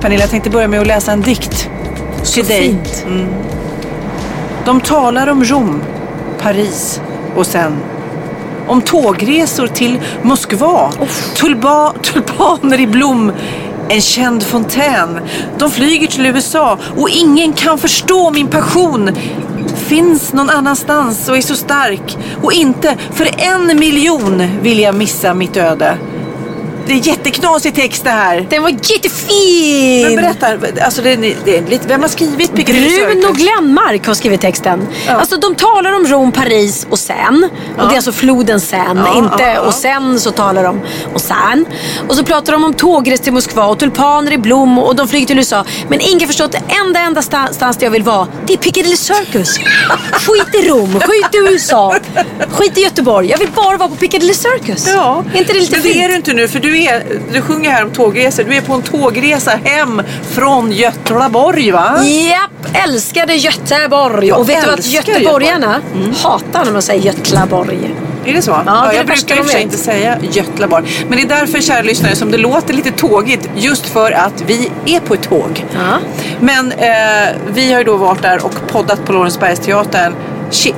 Pernilla, jag tänkte börja med att läsa en dikt. Så till dig. fint. De talar om Rom, Paris och sen om tågresor till Moskva, tulba, tulpaner i blom, en känd fontän. De flyger till USA och ingen kan förstå min passion. Finns någon annanstans och är så stark och inte för en miljon vill jag missa mitt öde. Det är jätteknasig text det här. Den var jättefin! Men berätta, alltså det, är- det är lite, vem har skrivit Bruno? Glenmark har skrivit texten. Ja. Alltså de talar om Rom, Paris och Seine. Och det är alltså floden Seine, Ja, inte ja, ja. och sen så talar de om Seine. Och så pratar de om tågres till Moskva och tulpaner i blom och de flyger till USA. Men ingen förstår att det enda, enda sta- stans där jag vill vara, det är Piccadilly Circus. Skit i Rom, skit i USA, skit i Göteborg. Jag vill bara vara på Piccadilly Circus. Ja, Är inte det lite men det fint? är du inte nu för du, är, du sjunger här om tågresor. Du är på en tågresa hem från Göteborg va? Japp, älskade Göteborg. Jag och vet du att göteborgarna hatar när man säger Götlaborg. Är det så? det är det jag värsta brukar i och för sig inte säga Götlaborg. Men det är därför, kära lyssnare, som det låter lite tågigt. Just för att vi är på ett tåg. Ja. Men eh, vi har ju då varit där och poddat på Lorensbergsteatern.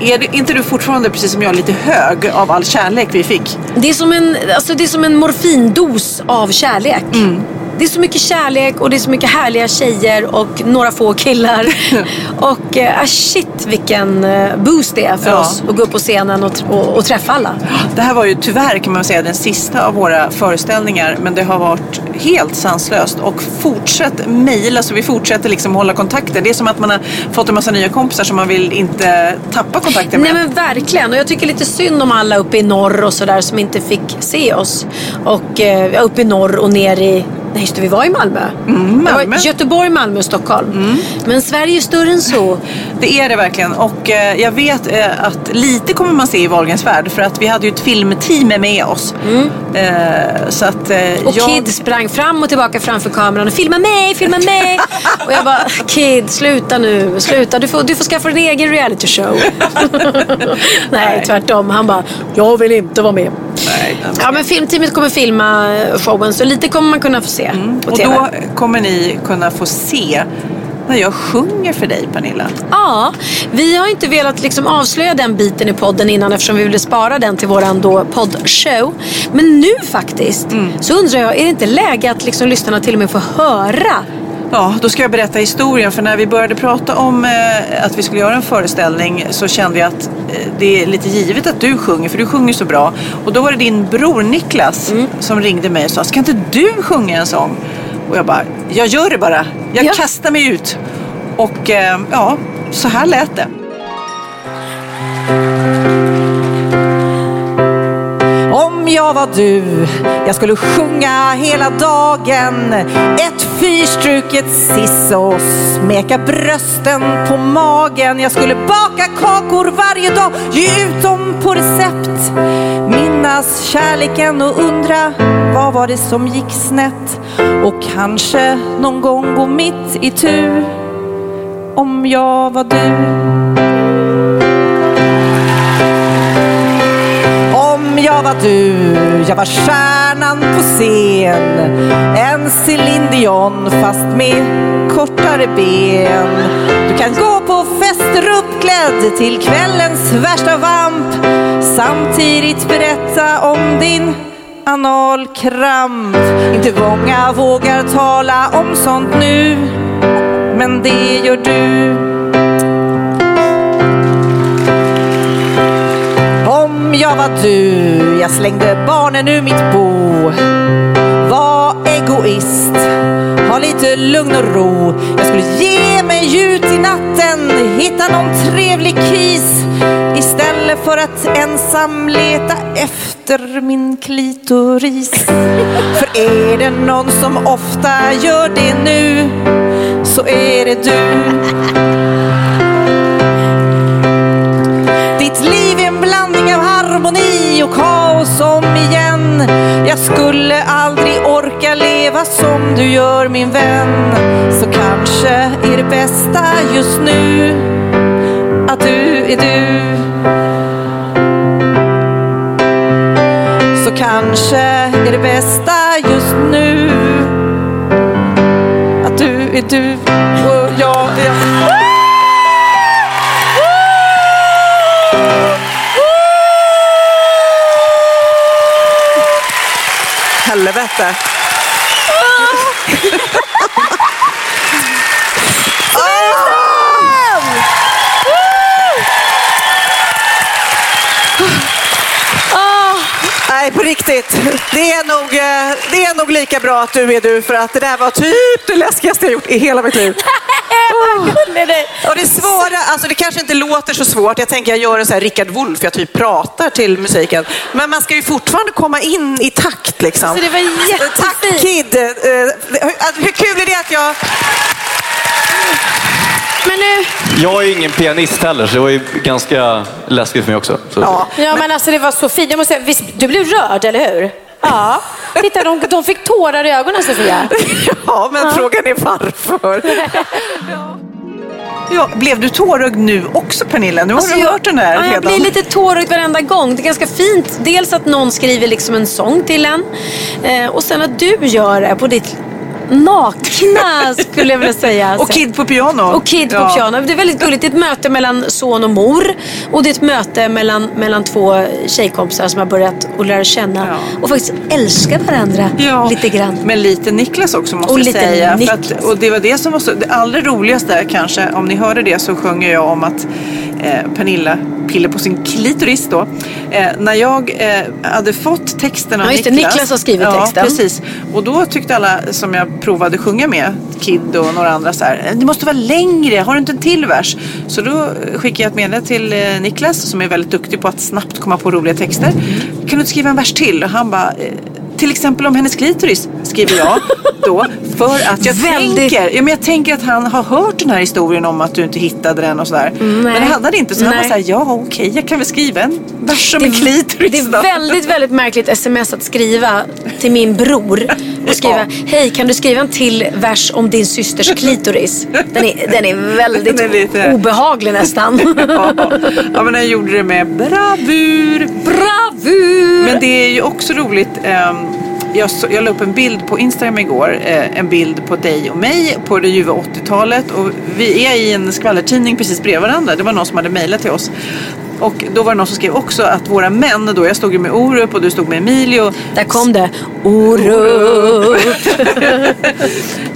Är du- inte du fortfarande, precis som jag, lite hög av all kärlek vi fick? Det är som en, alltså det är som en morfindos av kärlek. Det är så mycket kärlek och det är så mycket härliga tjejer och några få killar. och ah, shit vilken eh, boost det är för Ja. oss att gå upp på scenen och, och, och träffa alla. Det här var ju tyvärr kan man säga den sista av våra föreställningar men det har varit helt sanslöst och fortsätt mejla så vi fortsätter liksom hålla kontakten. Det är som att man har fått en massa nya kompisar som man vill inte tappa kontakten med. Nej men verkligen. Och jag tycker lite synd om alla uppe i norr och sådär som inte fick se oss. Och eh, ja, uppe i norr och ner i... Nej just det, vi var i Malmö. Mm, Malmö. var Göteborg, Malmö Stockholm. Men Sverige är större än så. Det är det verkligen och eh, jag vet eh, att lite kommer man se i Wahlgrens värld för att vi hade ju ett filmteam med oss. Eh, så att, eh, Och jag... Kid sprang fram och tillbaka framför kameran och filma mig, filma mig. och jag bara, Kid sluta nu, sluta. Du får, du får skaffa din egen reality show. Nej, tvärtom. Han bara, jag vill inte vara med. Nej, Ja, men filmteamet kommer filma showen så lite kommer man kunna få se på Mm. och TV. då kommer ni kunna få se när jag sjunger för dig Pernilla. Ja, vi har inte velat liksom avslöja den biten i podden innan eftersom vi ville spara den till våran då poddshow. Men nu faktiskt så undrar jag, är det inte läge att liksom lyssnarna till och med får höra Ja, då ska jag berätta historien. För när vi började prata om eh, att vi skulle göra en föreställning så kände jag att eh, det är lite givet att du sjunger, för du sjunger så bra. Och då var det din bror Niklas som ringde mig och sa, ska inte du sjunga en sång? Och jag bara, jag gör det bara. Jag Ja. kastar mig ut. Och eh, ja, så här lät det. Jag var du, jag skulle sjunga hela dagen. Ett fyrstruket siss och smeka brösten på magen. Jag skulle baka kakor varje dag, ge ut dem på recept. Minnas kärleken och undra vad var det som gick snett? Och kanske någon gång gå mitt i tur Om jag var du. Jag var du, jag var stjärnan på scen En Céline Dion fast med kortare ben Du kan gå på fester uppklädd till kvällens värsta vamp samtidigt berätta om din analkramp. Inte många vågar tala om sånt nu, men det gör du. Jag var du, jag slängde barnen ur mitt bo. Var egoist, ha lite lugn och ro. Jag skulle ge mig ut i natten, hitta någon trevlig kis. Istället för att ensam leta efter min klitoris. För är det någon som ofta gör det nu, så är det du. Som igen. Jag skulle aldrig orka leva som du gör min vän. Så kanske är det bästa just nu att du är du. Så kanske är det bästa just nu att du är du och jag är... Helvete. Ah. Nej, på riktigt. Det är, nog, eh, det är nog lika bra att du är du, för att det där var typ det läskigaste jag gjort i hela mitt liv. Och det svåra, alltså det kanske inte låter så svårt. Jag tänker jag gör en sån här Rickard Wolff, jag typ pratar till musiken. Men man ska ju fortfarande komma in i takt liksom. Så det var jättefint. Tack Kid! Eh, Hur, hur kul är det att jag... Men nu, Jag är ingen pianist heller, så det var ju ganska läskigt för mig också. Så. Ja. Ja, men alltså det var så fint. Jag måste säga, visst, du blev rörd, eller hur? Ja. Titta, de, de fick tårar i ögonen, Sofia. Ja, men frågan är varför. Ja, blev du tårögd nu också Pernilla? Nu har Alltså, du jag- hört den där ja, Jag redan. blir lite tårögd varenda gång. Det är ganska fint. Dels att någon skriver liksom en sång till en. Eh, och sen att du gör det på ditt nakna, skulle jag vilja säga. Och Kid på piano. Och Kid på Ja. piano. Det är väldigt gulligt. Det är ett möte mellan son och mor. Och det är ett möte mellan, mellan två tjejkompisar som har börjat att lära känna Ja. och faktiskt älska varandra Ja, lite grann. Men lite Niklas också måste Och jag lite säga. Niklas. att, och det var det som var så, det allra roligaste kanske, om ni hörde det så sjunger jag om att eh, Pernilla piller på sin klitoris då. Eh, när jag eh, hade fått texten av Ja, just det, Niklas. Niklas har skrivit ja, texten. precis. Och då tyckte alla som jag provade sjunga med, Kid och några andra så här, eh, det måste vara längre, har du inte en till vers? Så då skickade jag ett meddelande till eh, Niklas som är väldigt duktig på att snabbt komma på roliga texter. Kan du inte skriva en vers till? Och han bara, eh, till exempel om hennes klitoris skriver jag då för att jag Väldigt- tänker, ja, men jag tänker att han har hört den här historien om att du inte hittade den och sådär. Men det hade han inte så han Nej. var såhär, ja okej jag kan väl skriva en vers om klitoris det är då. väldigt, väldigt märkligt sms att skriva till min bror. Och skriva, hej kan du skriva en till vers om din systers klitoris? Den är, den är väldigt Den är lite- obehaglig nästan. ja, ja, men han gjorde det med bravur. Bravur! Men det är ju också roligt. ehm, jag, så, jag la upp en bild på Instagram igår. eh, en bild på dig och mig på det ljuva 80-talet. Och vi är i en skvallertidning precis bredvid varandra. Det var någon som hade mejlat till oss. Och då var det någon som skrev också att våra män, då jag stod ju med Orup och du stod med Emilio. Där kom det. Orup.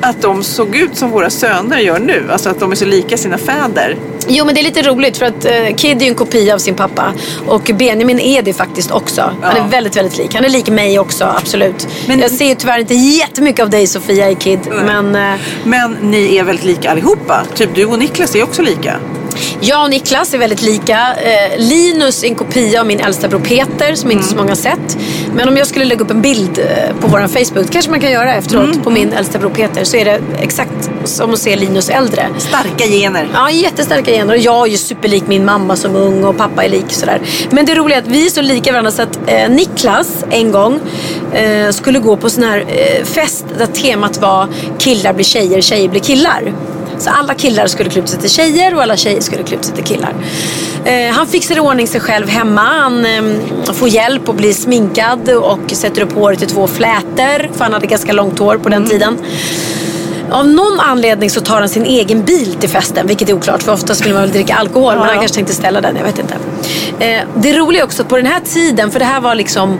Att de såg ut som våra söner gör nu. Alltså att de är så lika sina fäder. Jo men det är lite roligt för att eh, Kid är ju en kopia av sin pappa. Och Benjamin är det faktiskt också. Han Ja. är väldigt, väldigt lik. Han är lik mig också, absolut. Men- Jag ser ju tyvärr inte jättemycket av dig Sofia i Kid. Men eh, Men ni är väldigt lika allihopa. Typ du och Niklas är också lika. Jag och Niklas är väldigt lika. Eh, Linus är en kopia av min äldsta bror Peter som inte så många har sett. Men om jag skulle lägga upp en bild eh, på vår Facebook, kanske man kan göra efteråt, på min äldsta bror Peter så är det exakt som att se Linus äldre. Starka gener. Ja, jättestarka gener. Och jag är ju superlik min mamma som ung och pappa är lik sådär. Men det roliga är att vi är så lika varandra så att eh, Niklas en gång eh, skulle gå på sån här eh, fest där temat var killar blir tjejer, tjejer blir killar. Så alla killar skulle ut sig till tjejer och alla tjejer skulle ut sig till killar. Eh, han fixar i ordning sig själv hemma. Han eh, får hjälp och blir sminkad och sätter upp håret i två flätor. För han hade ganska långt hår på den tiden. Av någon anledning så tar han sin egen bil till festen, vilket är oklart för oftast vill man väl dricka alkohol, men han ja. kanske tänkte ställa den, jag vet inte. Eh, det roliga också på den här tiden, för det här var liksom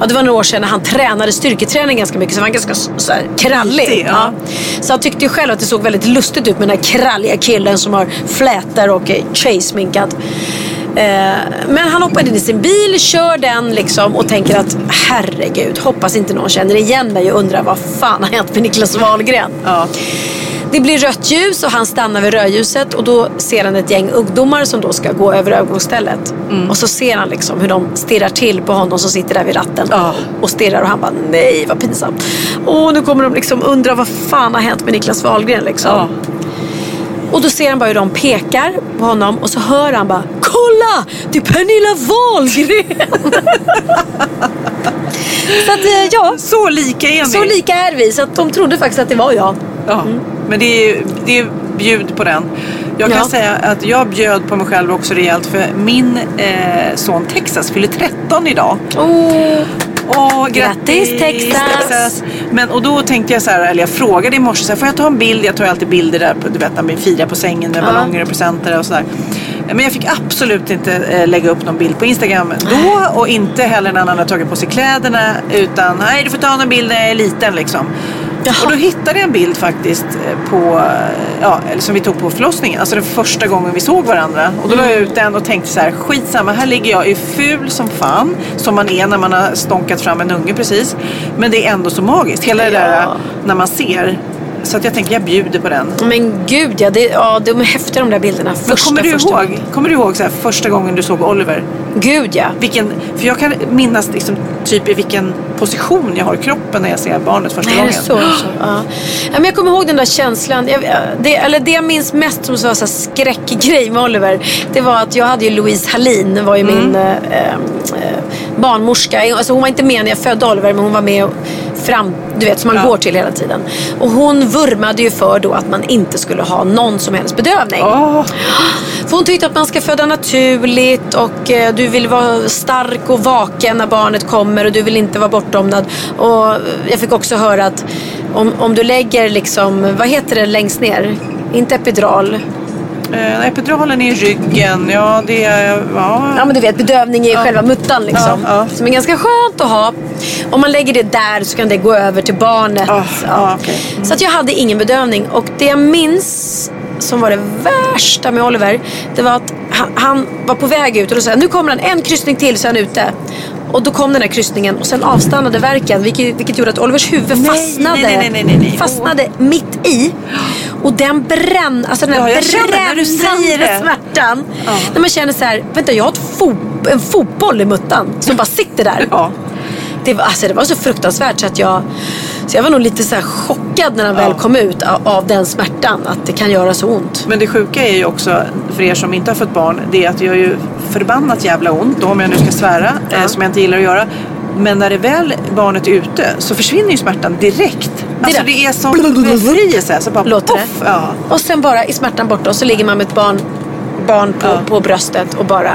Ja, det var några år sedan när han tränade styrketräning ganska mycket så han var ganska så så här, krallig. Lite, ja. Så han tyckte ju själv att det såg väldigt lustigt ut med den här kralliga killen som har flätor och är tjejsminkad. Eh, men han hoppar in i sin bil, kör den liksom och tänker att herregud, hoppas inte någon känner igen mig och undrar vad fan har hänt med Niklas Wahlgren. Ja. Det blir rött ljus och han stannar vid rödljuset och då ser han ett gäng ungdomar som då ska gå över övergångsstället. Och så ser han liksom hur de stirrar till på honom som sitter där vid ratten Ja. och stirrar och han bara nej vad pinsamt. Och nu kommer de liksom undra vad fan har hänt med Niklas Wahlgren liksom. Ja. Och då ser han bara hur de pekar på honom och så hör han bara Kolla! Det är Pernilla Wahlgren! så att eh, ja, Så lika är ni. så lika är vi. Så att de trodde faktiskt att det var jag. Ja, men det är, det är bjud på den. Jag kan Ja. säga att jag bjöd på mig själv också rejält för min eh, son Texas fyller 13 idag. Oh. Åh, Grattis, Texas. Men, och då tänkte jag så här, eller jag frågade i morse, så här, får jag ta en bild? Jag tar alltid bilder där, på, du vet när vi firar på sängen med Ja. ballonger och presenter och sådär. Men jag fick absolut inte eh, lägga upp någon bild på Instagram då och inte heller när han hade tagit på sig kläderna. Utan, nej du får ta en bild när jag är liten liksom. Och då hittade jag en bild faktiskt eh, på, eh, ja, som vi tog på förlossningen. Alltså den första gången vi såg varandra. Och då la jag ut den och tänkte så här, skitsamma, här ligger jag, är ful som fan. Som man är när man har stånkat fram en unge precis. Men det är ändå så magiskt. Hela det där eh, när man ser. Så att jag tänker, jag bjuder på den. Men gud ja, det, ja, de är häftiga de där bilderna. Första, kommer du första ihåg, gången. kommer du ihåg så här, första gången du såg Oliver? Gud ja. Vilken, för jag kan minnas liksom, typ i vilken position jag har i kroppen när jag ser barnet första Nej, gången. så? så ja. Ja, men jag kommer ihåg den där känslan. Jag, det, eller det jag minns mest som så, så här skräckgrej med Oliver. Det var att jag hade ju Louise Hallin. var ju Mm. min eh, eh, barnmorska. Alltså, hon var inte med när jag födde Oliver men hon var med fram, du vet, som man Ja. går till hela tiden. Och hon vurmade ju för då att man inte skulle ha någon som helst bedövning. Åh, För hon tyckte att man ska föda naturligt och eh, du vill vara stark och vaken när barnet kommer och du vill inte vara bortdomnad. Och jag fick också höra att om, om du lägger liksom, vad heter det längst ner? Inte epidural. Eh, epiduralen är i ryggen. Ja, det är... Ja. Ja men du vet bedövning i själva muttan liksom. Ja, ja. Som är ganska skönt att ha. Om man lägger det där så kan det gå över till barnet. Ja, ja, okej. Så att jag hade ingen bedövning. Och det jag minns som var det värsta med Oliver. Det var att han, han var på väg ut och då sa nu kommer han en kryssning till så är han ute. Och då kom den här kryssningen och sen avstannade verken vilket, vilket gjorde att Olivers huvud Nej, fastnade, nej, nej, nej, nej, nej. fastnade mitt i. Och den bränn, alltså den här Ja, brännande smärtan. När man känner så här, vänta jag har fo- en fotboll i muttan som bara sitter där. Ja. Det var, alltså, det var så fruktansvärt så att jag, så jag var nog lite så chockad när han väl kom ut av, den smärtan. Att det kan göra så ont. Men det sjuka är ju också, för er som inte har fått barn, det är att det gör ju förbannat jävla ont, då om jag nu ska svära, eh, som jag inte gillar att göra. Men när det väl barnet är ute så försvinner ju smärtan direkt. Alltså det. det är som befrielse. Så bara Låter det? poff, Ja. Och sen bara är smärtan borta och så ligger man med ett barn, barn på, Ja. på bröstet och bara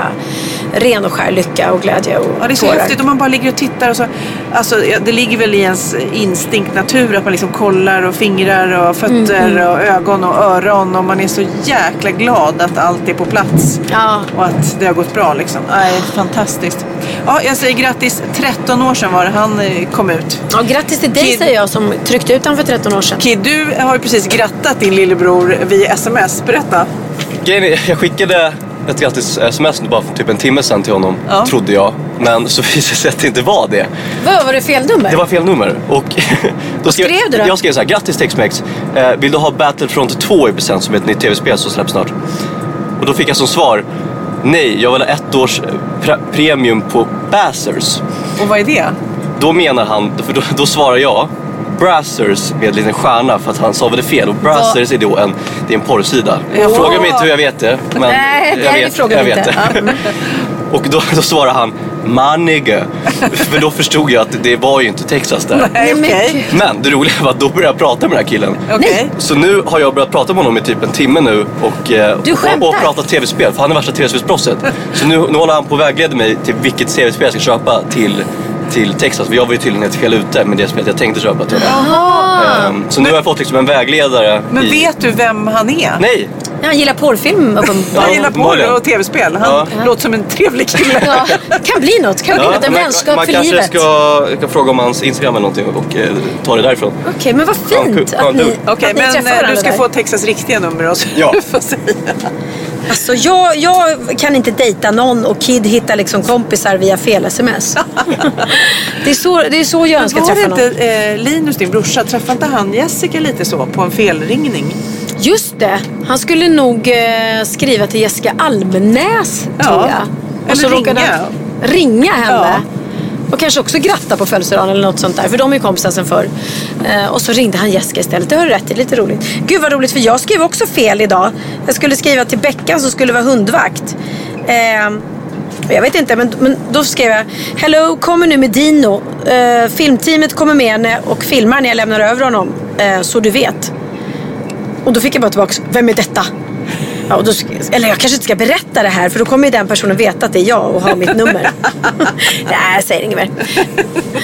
ren och skär lycka och glädje och Ja, det är så tårar. häftigt om man bara ligger och tittar. Och så, alltså, det ligger väl i ens instinkt, natur, att man liksom kollar och fingrar och fötter Mm, och ögon och öron. Och man är så jäkla glad att allt är på plats. Ja. Och att det har gått bra liksom. Nej, fantastiskt. Ja, jag säger grattis. 13 år sedan var det han eh, kom ut. Ja, grattis till dig Kid- säger jag som tryckte ut honom för 13 år sedan. Kid, du har ju precis grattat din lillebror via sms. Berätta. Grejen är, jag skickade ett grattis-sms bara för typ en timme sedan till honom, Ja. trodde jag. Men så visade det sig att det inte var det. Vad var det fel nummer? Det var fel nummer. Och då skrev, skrev du då? Jag skrev så här, grattis Tex-Mex. Eh, vill du ha Battlefront 2 i present som är ett nytt tv-spel som släpps snart? Och då fick jag som svar, nej, jag vill ha ett års eh, pre- premium på Bassers. Och vad är det? Då menar han, för då, då svarar jag Brazzers med en liten stjärna för att han stavade fel och Brazzers är då en, det är en porrsida. Jaha. Fråga mig inte hur jag vet det. Men Nej, jag vet, frågar jag vet inte. det. Mm. Och då, då svarar han Manige. För då förstod jag att det var ju inte Texas där. Nej, men okej. Men det roliga var att då började jag prata med den här killen. Okej. Så nu har jag börjat prata med honom i typ en timme nu och, eh, och, och pratat tv-spel. För han är värsta tv-spelsbrottet. Så nu, nu håller han på att vägleda mig till vilket tv-spel jag ska köpa till, till Texas. För jag var ju tydligen helt fel ute med det spelet jag tänkte köpa till honom. Ehm, så nu har jag fått liksom en vägledare. Men i... vet du vem han är? Nej, Ja, han gillar porrfilm uppenbarligen. Han gillar porr och tv-spel. Han låter som en trevlig kille. Ja, kan bli något. Kan bli något. En man, vänskap man för kanske livet. ska, ska fråga om hans Instagram eller någonting och eh, ta det därifrån. Okej, men vad Ja, fint kul. att ni, Okej, ni men träffar eh, du ska där. få Texas riktiga nummer och så Ja. du får säga. Alltså, jag, jag kan inte dejta någon och Kid hittar liksom kompisar via fel sms. det, är så, det är så jag önskar Var träffa någon. inte eh, Linus, din brorsa, träffade inte han Jessica lite så på en felringning? Just det. Han skulle nog eh, skriva till Jessica Almenäs, Ja. tror jag. Eller råkade ringa. han ringa henne. Och kanske också gratta på födelsedagen eller något sånt där. För de är ju kompisar sen förr. Eh, och så ringde han Jessica istället. Det har du rätt i. Lite roligt. Gud vad roligt för jag skrev också fel idag. Jag skulle skriva till Beckan som skulle vara hundvakt. Eh, jag vet inte, men, men då skrev jag Hello, kommer nu med Dino. Eh, filmteamet kommer med henne och filmar när jag lämnar över honom. Eh, så du vet. Och då fick jag bara tillbaka, vem är detta? Ja, och då, eller jag kanske inte ska berätta det här för då kommer ju den personen veta att det är jag och ha mitt nummer. Nej, jag säger inget mer.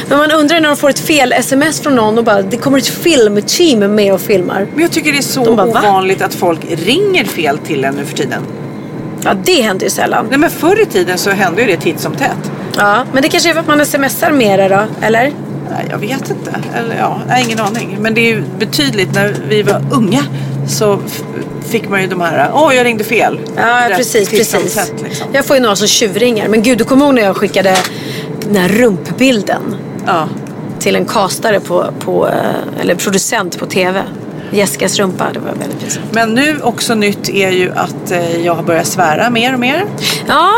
Men man undrar när de får ett fel sms från någon och bara, det kommer ett filmteam med och filmar. Men jag tycker det är så De bara, va? ovanligt att folk ringer fel till en nu för tiden. Ja, det händer ju sällan. Nej men förr i tiden så hände ju det titt som tätt. Ja, men det kanske är för att man smsar mer då, eller? Nej, jag vet inte. Eller ja, nej, ingen aning. Men det är ju betydligt när vi var unga så fick man ju de här, åh jag ringde fel. Ja, Rätt precis, precis. tätt, liksom. Jag får ju några som tjuvringar. Men gud, du kommer ihåg när jag skickade den här rumpbilden Ja. till en kastare på, på, eh, eller producent på TV. Jessicas rumpa, det var väldigt pinsamt. Men nu också nytt är ju att eh, jag har börjat svära mer och mer. Ja,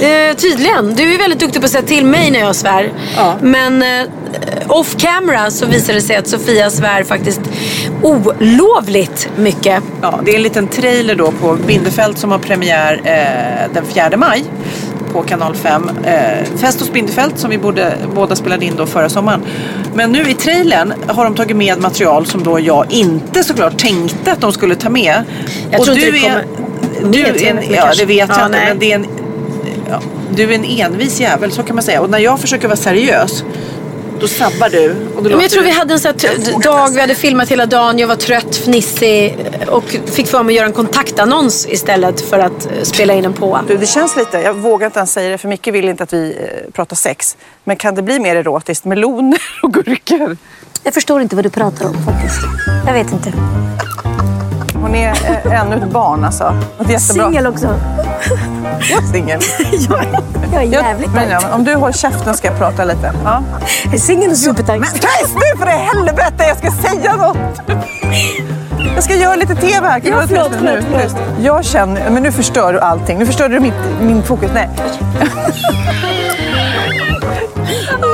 eh, tydligen. Du är väldigt duktig på att säga till mig när jag svär. Ja. Men eh, off camera så visar det sig att Sofia svär faktiskt olovligt mycket. Ja, det är en liten trailer då på Bindefält som har premiär eh, den 4 maj på kanal 5. Eh, Fest hos Bindefält som vi både, båda spelade in då förra sommaren. Men nu i trailern har de tagit med material som då jag inte såklart tänkte att de skulle ta med. Jag Och tror inte du det är, kommer du är en, det Ja, kanske. det vet Ja, jag inte. Men det är en, ja, du är en envis jävel, så kan man säga. Och när jag försöker vara seriös, då sabbar du. Och då men jag tror du- vi hade en sån här dag, vi hade filmat hela dagen, jag var trött, fnissig och fick för mig att göra en kontaktannons istället för att eh, spela in en på. Du, det känns lite, jag vågar inte ens säga det för Micke vill inte att vi eh, pratar sex. Men kan det bli mer erotiskt? Meloner och gurkor? Jag förstår inte vad du pratar om faktiskt. Jag vet inte. Hon är eh, ännu ett barn alltså. Och det är jättebra. Singel också. Jag är singel. Jag är Jag- jävligt men, ja, tajt. men Om du håller käften ska jag prata lite. Ja. Jag är singel och supertajt. Men tyst nu för i helvete! Jag ska säga något! Jag ska göra lite TV här. Kan Ja, förlåt, nu? förlåt, Tyst. Jag känner... Men nu förstör du allting. Nu förstör du mitt, min fokus. Nej.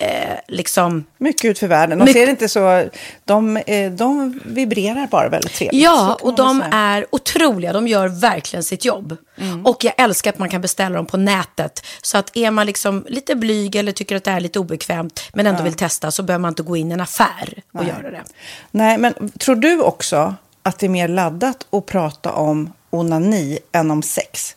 eh, liksom Mycket ut för världen. De Mycket- ser inte så... De, eh, de vibrerar bara väldigt trevligt. Ja, och de säga. är otroliga. De gör verkligen sitt jobb. Mm. Och jag älskar att man kan beställa dem på nätet. Så att är man liksom lite blyg eller tycker att det är lite obekvämt men ändå vill testa så behöver man inte gå in i en affär och göra det. Nej, men tror du också att det är mer laddat att prata om onani än om sex?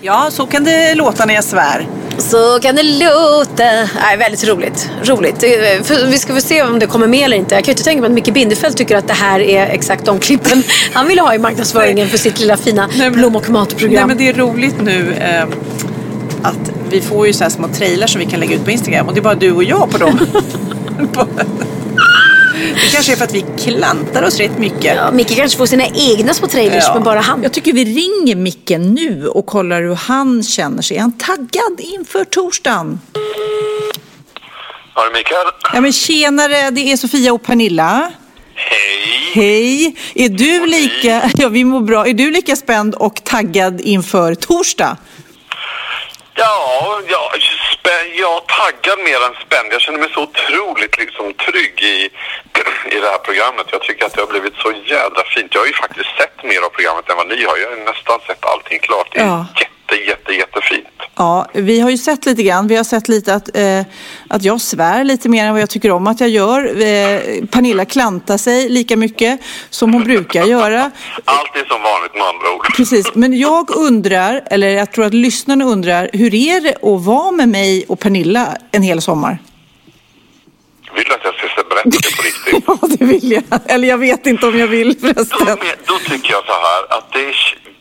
Ja, så kan det låta när jag svär. Så kan det låta. Nej, väldigt roligt. Roligt. Vi ska väl se om det kommer med eller inte. Jag kan ju inte tänka mig att Micke Bindefeld tycker att det här är exakt de klippen han vill ha i marknadsföringen för sitt lilla fina Nej, blom och matprogram. Nej, men det är roligt nu eh, att vi får ju så här små trailers som vi kan lägga ut på Instagram och det är bara du och jag på dem. Det kanske är för att vi klantar oss rätt mycket. Ja, Micke kanske får sina egna små trailers, ja. men bara han. Jag tycker vi ringer Micke nu och kollar hur han känner sig. Är han taggad inför torsdagen? Ja, Mikael. Ja, men tjenare, det är Sofia och Pernilla. Hej! Hej! Är du lika, ja vi mår bra, är du lika spänd och taggad inför torsdag? Ja, ja jag taggad mer än spänd. Jag känner mig så otroligt liksom, trygg i, i det här programmet. Jag tycker att det har blivit så jädra fint. Jag har ju faktiskt sett mer av programmet än vad ni har. Jag har nästan sett allting klart. Det är ja. Jätte, jätte, jättefint. Ja, vi har ju sett lite grann. Vi har sett lite att, eh, att jag svär lite mer än vad jag tycker om att jag gör. Eh, Pernilla klantar sig lika mycket som hon brukar göra. Allt är som vanligt med andra ord. Precis, men jag undrar, eller jag tror att lyssnarna undrar, hur är det att vara med mig och Pernilla en hel sommar? Vill du att jag ska berätta det på riktigt? ja, det vill jag. Eller jag vet inte om jag vill förresten. Då, då tycker jag så här att det är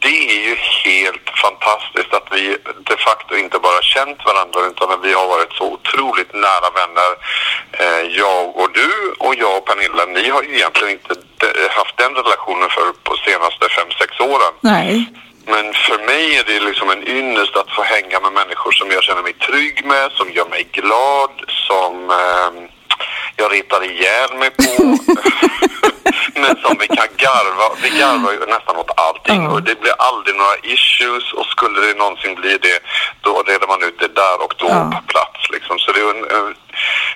det är ju helt fantastiskt att vi de facto inte bara känt varandra utan att vi har varit så otroligt nära vänner. Eh, jag och du och jag och Pernilla, ni har ju egentligen inte haft den relationen för på senaste fem sex åren. Nej. Men för mig är det liksom en ynnest att få hänga med människor som jag känner mig trygg med, som gör mig glad, som eh, jag ritar ihjäl mig på. men som vi kan garva. Vi garvar ju nästan åt allting mm. och det blir aldrig några issues och skulle det någonsin bli det då reder man ut det där och då mm. på plats liksom. Så det är en,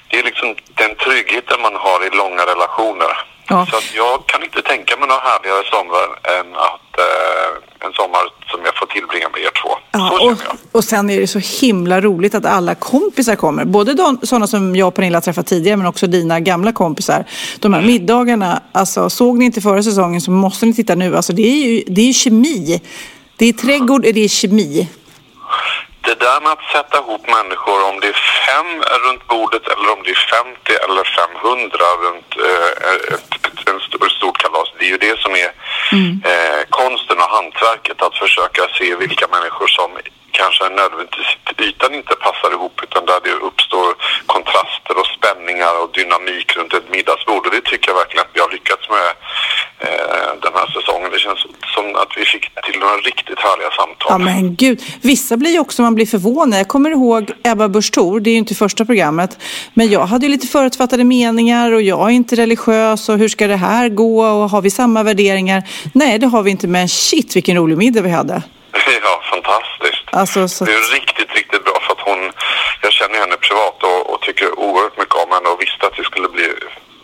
det är liksom den tryggheten man har i långa relationer. Ja. Så jag kan inte tänka mig någon härligare sommar än att eh, en sommar som jag får tillbringa med er två. Ja, så och, jag. och sen är det så himla roligt att alla kompisar kommer. Både de, sådana som jag och Pernilla träffat tidigare men också dina gamla kompisar. De här middagarna, alltså såg ni inte förra säsongen så måste ni titta nu. Alltså det är ju, det är ju kemi. Det är trädgård, det är kemi. Det där med att sätta ihop människor, om det är fem runt bordet eller om det är 50 eller 500 runt eh, ett, ett, stort kalas. Det är ju det som är eh, konsten och hantverket. Att försöka se vilka människor som kanske nödvändigtvis ytan inte passar ihop utan där det uppstår kontraster och spänningar och dynamik runt ett middagsbord. Och det tycker jag verkligen att vi har lyckats med eh, den här säsongen. Det känns som att vi fick till några riktigt härliga samtal. Ja men gud, vissa blir ju också, man blir förvånad. Jag kommer ihåg Ebba Busch Thor, det är ju inte första programmet. Men jag hade ju lite förutfattade meningar och jag är inte religiös och hur ska det här gå och har vi samma värderingar? Nej, det har vi inte, men shit vilken rolig middag vi hade. Ja, fantastiskt. Alltså, så... Det är riktigt, riktigt bra för att hon, jag känner henne privat och, och tycker oerhört mycket om henne och visste att det skulle bli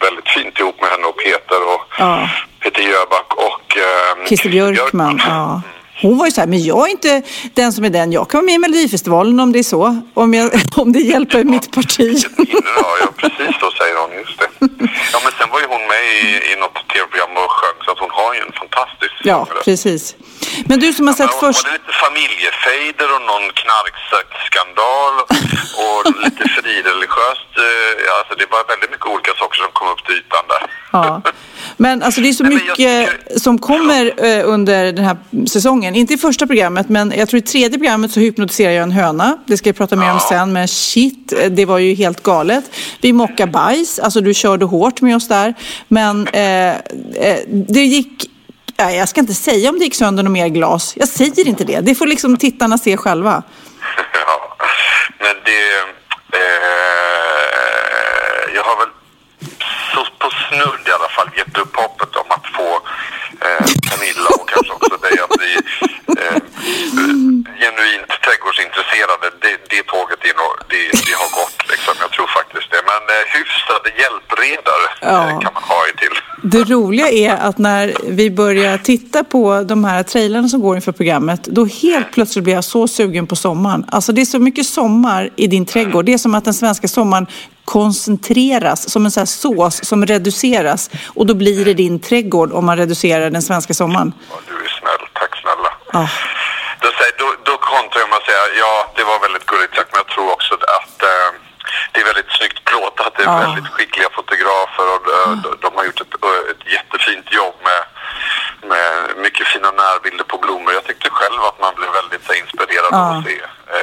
väldigt fint ihop med henne och Peter och Ja. Peter Jöback och eh, Christer Björkman. Ja. Hon var ju så här, men jag är inte den som är den. Jag kan vara med i Melodifestivalen om det är så. Om, jag, om det hjälper mitt parti. Ja, ja, precis så säger hon, just det. Ja, men sen var ju hon med i, i något tv-program och sjöng så att hon har ju en fantastisk Ja, sångröst. precis. Men du som har sett Ja, först... Var det lite familjefejder och någon knarkskandal och lite frireligiöst. eh, Alltså det var väldigt mycket olika saker som kom upp till ytan där. Ja. Men alltså det är så Nej, mycket tycker- som kommer eh, under den här säsongen. Inte i första programmet, men jag tror i tredje programmet så hypnotiserar jag en höna. Det ska jag prata mer om sen, men shit, eh, det var ju helt galet. Vi mocka bajs, alltså du körde hårt med oss där. Men eh, eh, det gick, nej, jag ska inte säga om det gick sönder något mer glas. Jag säger inte det. Det får liksom tittarna se själva. Ja, men det... Eh, jag har väl så på snudd i alla fall gett upp hoppet om att få eh, Pernilla och kanske också dig att bli eh, genuint trädgårdsintresserade. Det, det tåget är nog, det, det har gått eh, hyfsade hjälpredare Ja. eh, kan man ha i till. Det roliga är att när vi börjar titta på de här trailrarna som går inför programmet, då helt plötsligt blir jag så sugen på sommaren. Alltså det är så mycket sommar i din trädgård. Det är som att den svenska sommaren koncentreras som en sån här sås som reduceras. Och då blir det din trädgård om man reducerar den svenska sommaren. Ja, du är snäll. Tack snälla. Ja. Då, säger, då, då kontrar jag med att säga ja, det var väldigt gulligt sagt, men jag tror också att eh, det är väldigt snyggt plåtat. Det är Ja. väldigt skickliga fotografer och eh, de, de har gjort ett, eh, ett jättefint jobb med, med mycket fina närbilder på blommor. Jag tyckte själv att man blev väldigt så, inspirerad av Ja. att se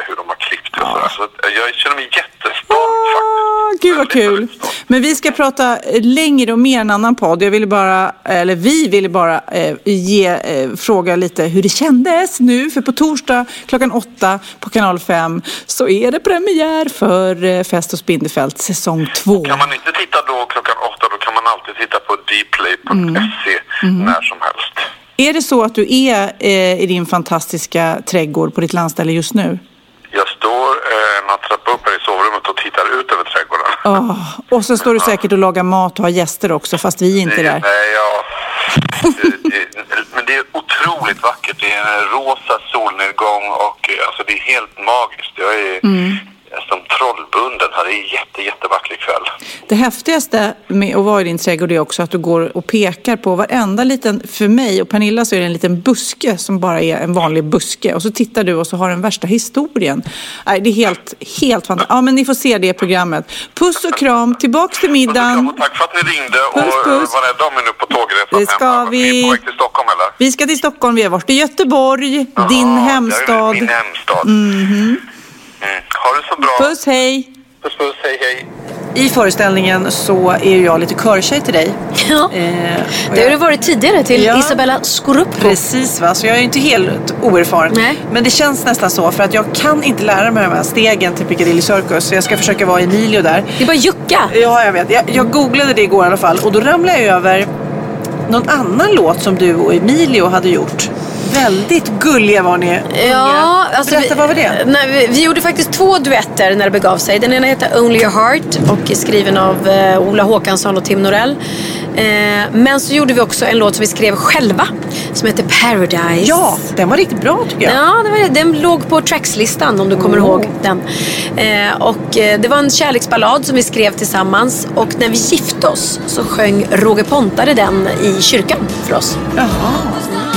hur de har klippt och sådär. Så eh, jag känner mig jättestolt faktiskt. Åh, Gud vad kul. Men vi ska prata längre och mer en annan podd. Jag ville bara, eller vi ville bara eh, ge, eh, fråga lite hur det kändes nu. För på torsdag klockan åtta på kanal 5 så är det premiär för eh, Fest och Spindelfält säsong två. Kan man inte titta då klockan åtta, då kan man alltid titta på dplay.se Mm. när som helst. Är det så att du är eh, i din fantastiska trädgård på ditt landställe just nu? Jag står eh, några trappor upp här i sovrummet och tittar ut över trädgården. Åh, och så står du säkert och lagar mat och har gäster också fast vi är inte Det- där. Nej, ja. Det, det, men det är otroligt vackert. Det är en rosa solnedgång och eh, alltså, det är helt magiskt. Jag är Mm. Som trollbunden här. Det är jätte, jättevacker kväll. Det häftigaste med att vara i din trädgård är också att du går och pekar på varenda liten, för mig och Pernilla så är det en liten buske som bara är en vanlig buske. Och så tittar du och så har den värsta historien. Nej, det är helt, helt fantastiskt. Ja, men ni får se det programmet. Puss och kram, tillbaks till middagen. Och tack för att ni ringde och Puss, puss. eh, var rädda om er nu på tågresan Det ska hem. vi. Är på väg till Stockholm eller? Vi ska till Stockholm, vi har varit i Göteborg, din det är hemstad. Min hemstad. Mm. Ha det så bra. Puss, hej! Puss, puss. Hej, hej. I föreställningen så är jag lite körtjej till dig. Ja. Eh, Det har jag- du varit tidigare till Ja. Isabella Scoruppo. Precis, va? så jag är ju inte helt oerfaren. Nej. Men det känns nästan så för att jag kan inte lära mig de här stegen till Piccadilly Circus. Så jag ska försöka vara Emilio där. Det är bara jucka. Ja, jag vet. Jag, jag googlade det igår i alla fall och då ramlade jag över någon annan låt som du och Emilio hade gjort. Väldigt gulliga var ni. Ja, alltså Berätta, vi, vad var det? Nej, vi, vi gjorde faktiskt två duetter när det begav sig. Den ena heter Only Your Heart och är skriven av eh, Ola Håkansson och Tim Norell. Eh, men så gjorde vi också en låt som vi skrev själva som heter Paradise. Ja, den var riktigt bra tycker jag. Ja, det var, den låg på trackslistan om du kommer ihåg den. Eh, och eh, det var en kärleksballad som vi skrev tillsammans och när vi gifte oss så sjöng Roger Pontare den i kyrkan för oss. Jaha.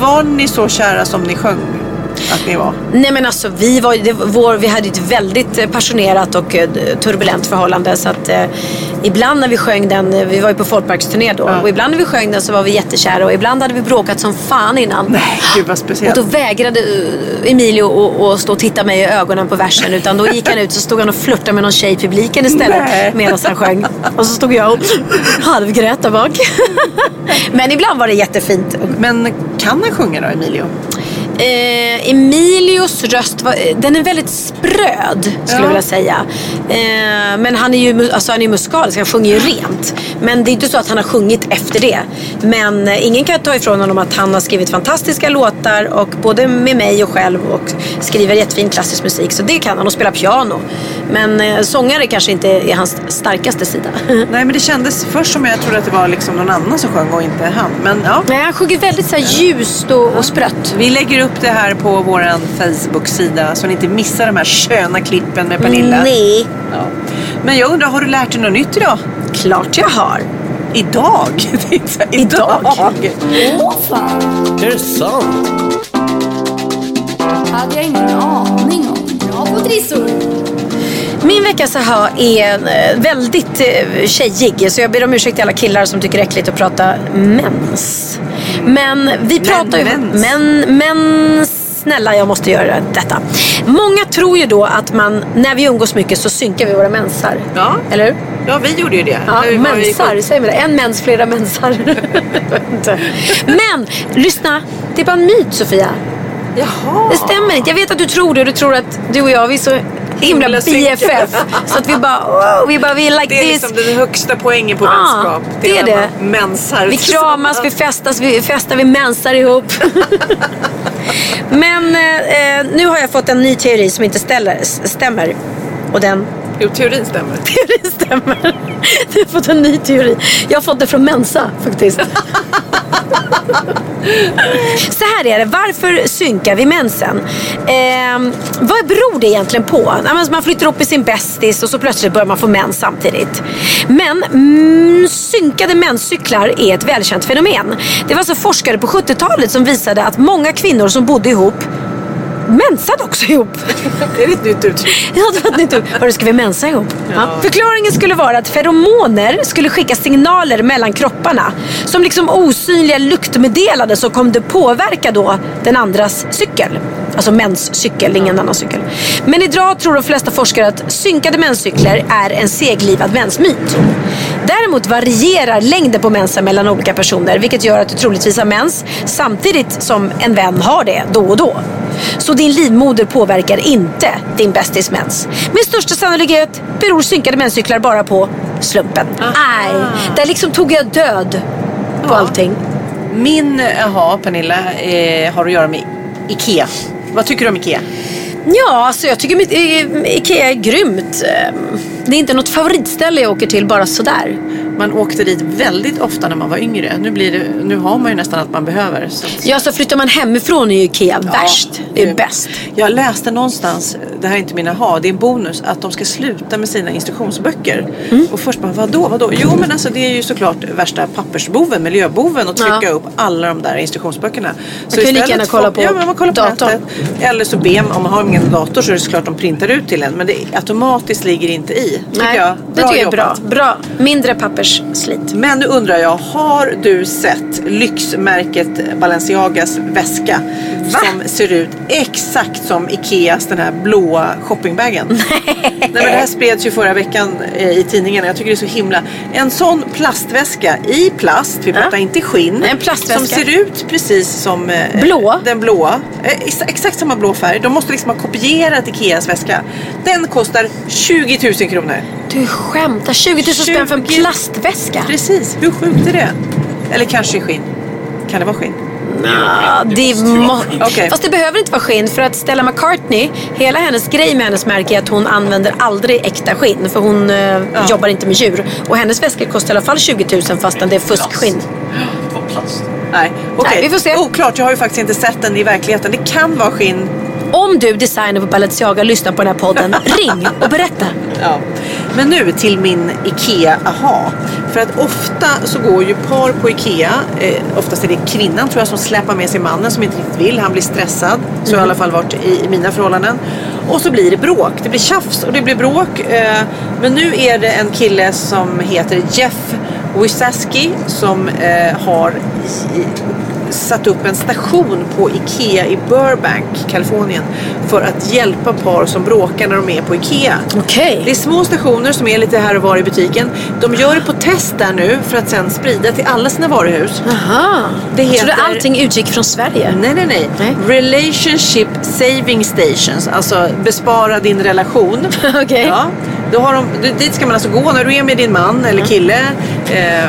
Var ni så kära som ni sjöng? Att ni var? Nej men alltså vi, var, det, vår, vi hade ett väldigt eh, passionerat och eh, turbulent förhållande. Så att eh, ibland när vi sjöng den, eh, vi var ju på folkparksturné då. Och ibland när vi sjöng den så var vi jättekära och ibland hade vi bråkat som fan innan. Nej, gud vad Och speciellt. då vägrade Emilio att- stå och titta mig i ögonen på versen. Utan då gick han ut så stod han och flörtade med någon tjej i publiken istället. Medan han sjöng. Och så stod jag och halvgrät där bak. Men ibland var det jättefint. Men kan han sjunga då, Emilio? Eh, Emilios röst, var, den är väldigt spröd skulle Ja. jag vilja säga. Eh, men han är ju alltså, han är musikalisk, han sjunger ju rent. Men det är inte så att han har sjungit efter det. Men eh, ingen kan ta ifrån honom att han har skrivit fantastiska låtar och både med mig och själv och skriver jättefin klassisk musik. Så det kan han och spela piano. Men eh, sångare kanske inte är hans starkaste sida. Nej, men det kändes först som jag trodde att det var liksom någon annan som sjöng och inte han. Men ja. Nej, han sjunger väldigt så här ljust och, och sprött. Vi lägger upp det här på vår Facebook-sida så ni inte missar de här sköna klippen med Pernilla. Nej, Ja. Men jag undrar, har du lärt dig något nytt idag? klart jag har. Idag? Det är inte så här, Idag? Är det sant? hade jag ingen aning om. Bra på trissor. Min veckas aha är eh, väldigt eh, tjejig. Så jag ber om ursäkt till alla killar som tycker det är äckligt att prata mens. Men vi pratar ju... mens. Men, men snälla, jag måste göra detta. Många tror ju då att man, när vi umgås mycket så synkar vi våra mensar. Ja. Eller hur? Ja, vi gjorde ju det. Ja, mensar, säger man det? En mens, flera mensar. Men, lyssna. Det är bara en myt, Sofia. Jaha. Det stämmer inte. Jag vet att du tror det och du tror att du och jag, vi är så himla. BFF. Så att vi bara, wow, vi bara, vi like Det är this. liksom den högsta poängen på Ja, vänskap. det är när det. Mensar Vi kramas, vi festas, vi festar, vi mensar ihop. Men eh, nu har jag fått en ny teori som inte ställer, stämmer. Och den Jo, teorin stämmer. teorin stämmer. Du har fått en ny teori. Jag har fått det från Mensa faktiskt. Så här är det, varför synkar vi mensen? Eh, vad beror det egentligen på? Man flyttar upp med sin bästis och så plötsligt börjar man få mens samtidigt. Men mm, synkade menscyklar är ett välkänt fenomen. Det var alltså forskare på 70-talet som visade att många kvinnor som bodde ihop mensade också ihop. Det är ett nytt uttryck. Ja, det var ett nytt ord. Vadå, ska vi mensa ihop? Ja. Förklaringen skulle vara att feromoner skulle skicka signaler mellan kropparna. Som liksom osynliga luktmeddelanden som kom det påverka då den andras cykel. Alltså menscykel, ingen annan cykel. Men idag tror de flesta forskare att synkade menscykler är en seglivad mensmyt. Däremot varierar längden på mensen mellan olika personer vilket gör att du troligtvis har mens samtidigt som en vän har det då och då. Så din livmoder påverkar inte din bästis mens. Med största sannolikhet beror synkade menscyklar bara på slumpen. Nej, där liksom tog jag död på allting. Min jaha, Pernilla, eh, har att göra med Ikea. Vad tycker du om Ikea? Ja, alltså jag tycker mitt, eh, Ikea är grymt. Eh, Det är inte något favoritställe jag åker till bara sådär. Man åkte dit väldigt ofta när man var yngre. Nu, blir det, nu har man ju nästan allt man behöver. Så Ja, så flyttar man hemifrån är ju Ikea värst. Det är bäst. Jag läste någonstans, det här är inte mina ha, det är en bonus, att de ska sluta med sina instruktionsböcker. Mm. Och först bara, vadå, vadå? Jo men alltså det är ju såklart värsta pappersboven, miljöboven att trycka Ja. upp alla de där instruktionsböckerna. kan ju lika gärna kolla på ja, men man kollar på datorn. nätet. Eller så ber man, om man har ingen dator så är det såklart de printar ut till en. Men det automatiskt ligger inte i. Nej, jag. det tycker jag är bra. bra. Mindre timmars slit. Men nu undrar jag, har du sett lyxmärket Balenciagas väska? Som ser ut exakt som Ikeas den här blåa shoppingbagen. Nej. men det här spreds ju förra veckan eh, i tidningen. Jag tycker det är så himla. En sån plastväska i plast, vi pratar inte skinn. Nej, en plastväska. Som ser ut precis som eh, Blå? den blåa. Eh, ex- exakt samma blå färg. De måste liksom ha kopierat Ikeas väska. Den kostar 20 000 kronor. Du skämtar? 20 000 spänn för en 20 plastväska? Precis, hur sjukt är det? Eller kanske i skinn. Kan det vara skinn? Ja, det må... Okej. Fast det behöver inte vara skinn för att Stella McCartney, hela hennes grej med hennes märke är att hon använder aldrig äkta skinn för hon eh, jobbar inte med djur. Och hennes väskor kostar i alla fall 20 000 fastän det är fuskskinn. Det var plast. Nej, okej. Nej, vi får se. Oklart, jag har ju faktiskt inte sett den i verkligheten. Det kan vara skinn. Om du designer på Balenciaga lyssnar på den här podden, ring och berätta. Ja. Men nu till min IKEA aha. För att ofta så går ju par på IKEA, eh, oftast är det kvinnan tror jag som släpar med sig mannen som inte riktigt vill. Han blir stressad. Så har det i alla fall varit i, i mina förhållanden. Och så blir det bråk. Det blir tjafs och det blir bråk. Eh, men nu är det en kille som heter Jeff Wisaski som eh, har satt upp en station på IKEA i Burbank, Kalifornien för att hjälpa par som bråkar när de är på IKEA. Okej. Det är små stationer som är lite här och var i butiken. De gör det på test där nu för att sen sprida till alla sina varuhus. Aha. Det Så heter... det allting utgick från Sverige? Nej, nej, nej, Nej. Relationship saving stations. Alltså bespara din relation. Okej. Ja, då har de, dit ska man alltså gå när du är med din man eller kille eh,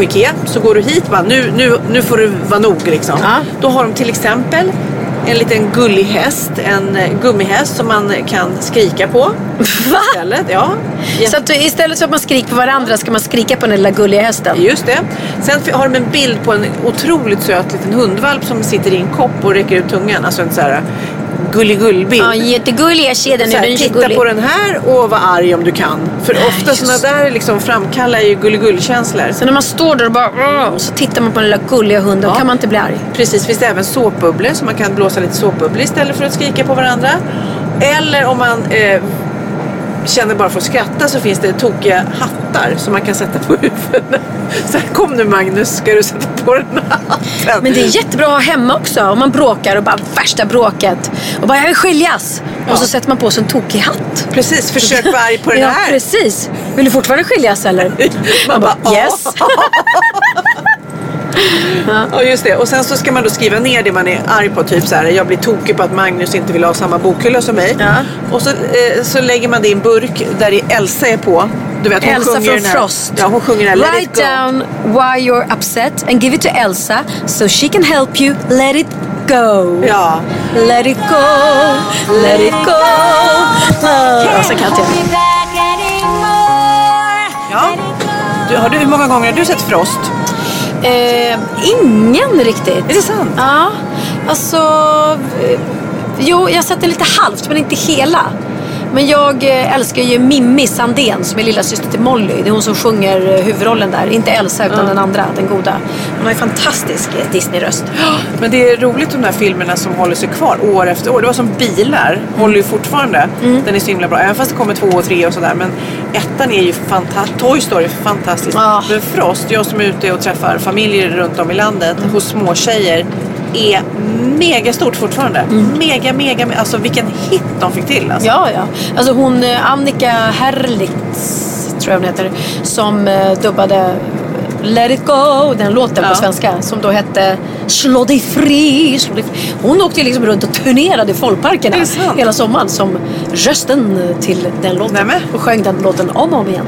på Ikea. Så går du hit bara, nu, nu, nu får du vara nog liksom. Ja. Då har de till exempel en liten gullig häst, en eh, gummihäst som man kan skrika på. Va? Istället. Ja. Så att istället för att man skriker på varandra ska man skrika på den lilla gulliga hästen? Just det. Sen har de en bild på en otroligt söt liten hundvalp som sitter i en kopp och räcker ut tungan. Alltså en sån här gulligull-bild. Ja, jättegullig. Jag ser den nu. Här, Den titta gullig. på den här och var arg om du kan. För ofta sådana där liksom framkallar ju gulligull-känslor. Så när man står där och bara så tittar man på den lilla gulliga hunden, Ja. kan man inte bli arg? Precis, finns det även såpbubblor så man kan blåsa lite såpbubblor istället för att skrika på varandra. Eller om man eh, känner bara för att skratta så finns det tokiga hattar som man kan sätta på huvudet. Så här, kom nu Magnus, ska du sätta på den här hatten? Men det är jättebra att ha hemma också. Om man bråkar och bara värsta bråket. Och bara jag vill skiljas. Och så sätter man på sig en tokig hatt. Precis, försök vara arg på den ja, här. precis. Vill du fortfarande skiljas eller? Man bara, ja. yes. Ja just det. Och sen så ska man då skriva ner det man är arg på. Typ så här, jag blir tokig på att Magnus inte vill ha samma bokhylla som mig. Ja. Och så, eh, så lägger man det i en burk där det Elsa är på. Du vet, hon Elsa sjunger från här, Frost. Ja, hon sjunger den här Write down why you're upset and give it to Elsa so she can help you let it go. Ja. Let it go, let it go. Uh, och så kan jag. ja. Du, har du, hur många gånger har du sett Frost? Eh, ingen riktigt. Är det sant? Ja, alltså... eh, Jo, jag har sett det lite halvt, men inte hela. Men jag eh, älskar ju Mimmi Sandén som är lilla syster till Molly. Det är hon som sjunger eh, huvudrollen där. Inte Elsa utan den andra, den goda. Hon har ju fantastisk eh, Disney-röst. Men det är roligt de där filmerna som håller sig kvar år efter år. Det var som bilar, håller ju fortfarande. Mm. Den är så himla bra. Även fast det kommer två och tre och sådär. Men ettan är ju fantastisk. Toy Story är fantastisk. Ja. Men Frost, jag som är ute och träffar familjer runt om i landet hos små tjejer är mega stort fortfarande. Mega, mega, me- alltså vilken hit de fick till. Alltså. Ja, ja. Alltså hon eh, Annika Herlitz, tror jag hon heter, som eh, dubbade Let it go, den låten Ja. på svenska som då hette Slå dig fri. Slå dig fri. Hon åkte liksom runt och turnerade i folkparkerna hela sommaren som rösten till den låten. Nämen. Och sjöng den låten om och om igen.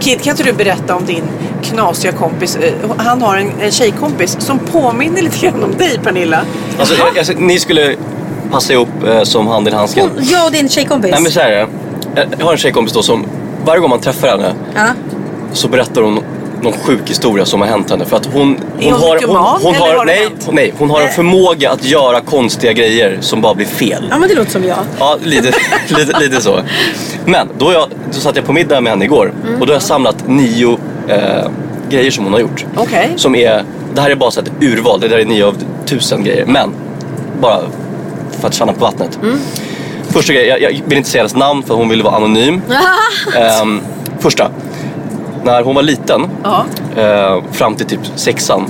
Kid, kan inte du berätta om din knasiga kompis? Eh, Han har en, en tjejkompis som påminner lite grann om dig Pernilla. Alltså, jag, alltså, ni skulle passa ihop eh, som hand i handsken. Hon, jag och din tjejkompis. Nej men så här är det. Jag har en tjejkompis då som varje gång man träffar henne ja. så berättar hon någon sjuk historia som har hänt henne. För att hon, Är hon mycket mat, hon, eller har, har nej, nej, hon har en förmåga att göra konstiga grejer som bara blir fel. ja, men det låter som jag. Ja, lite, lite, lite så. Men då, jag, då satt jag på middag med henne igår Mm. och då har jag samlat nio eh, grejer som hon har gjort. Okej. Som är, det här är bara så ett urval, det där är nio av tusen grejer. Men, bara för att känna på vattnet. Mm. Första grejen, jag, jag vill inte säga hennes namn för hon vill vara anonym. Ehm, första. när hon var liten, eh, fram till typ sexan,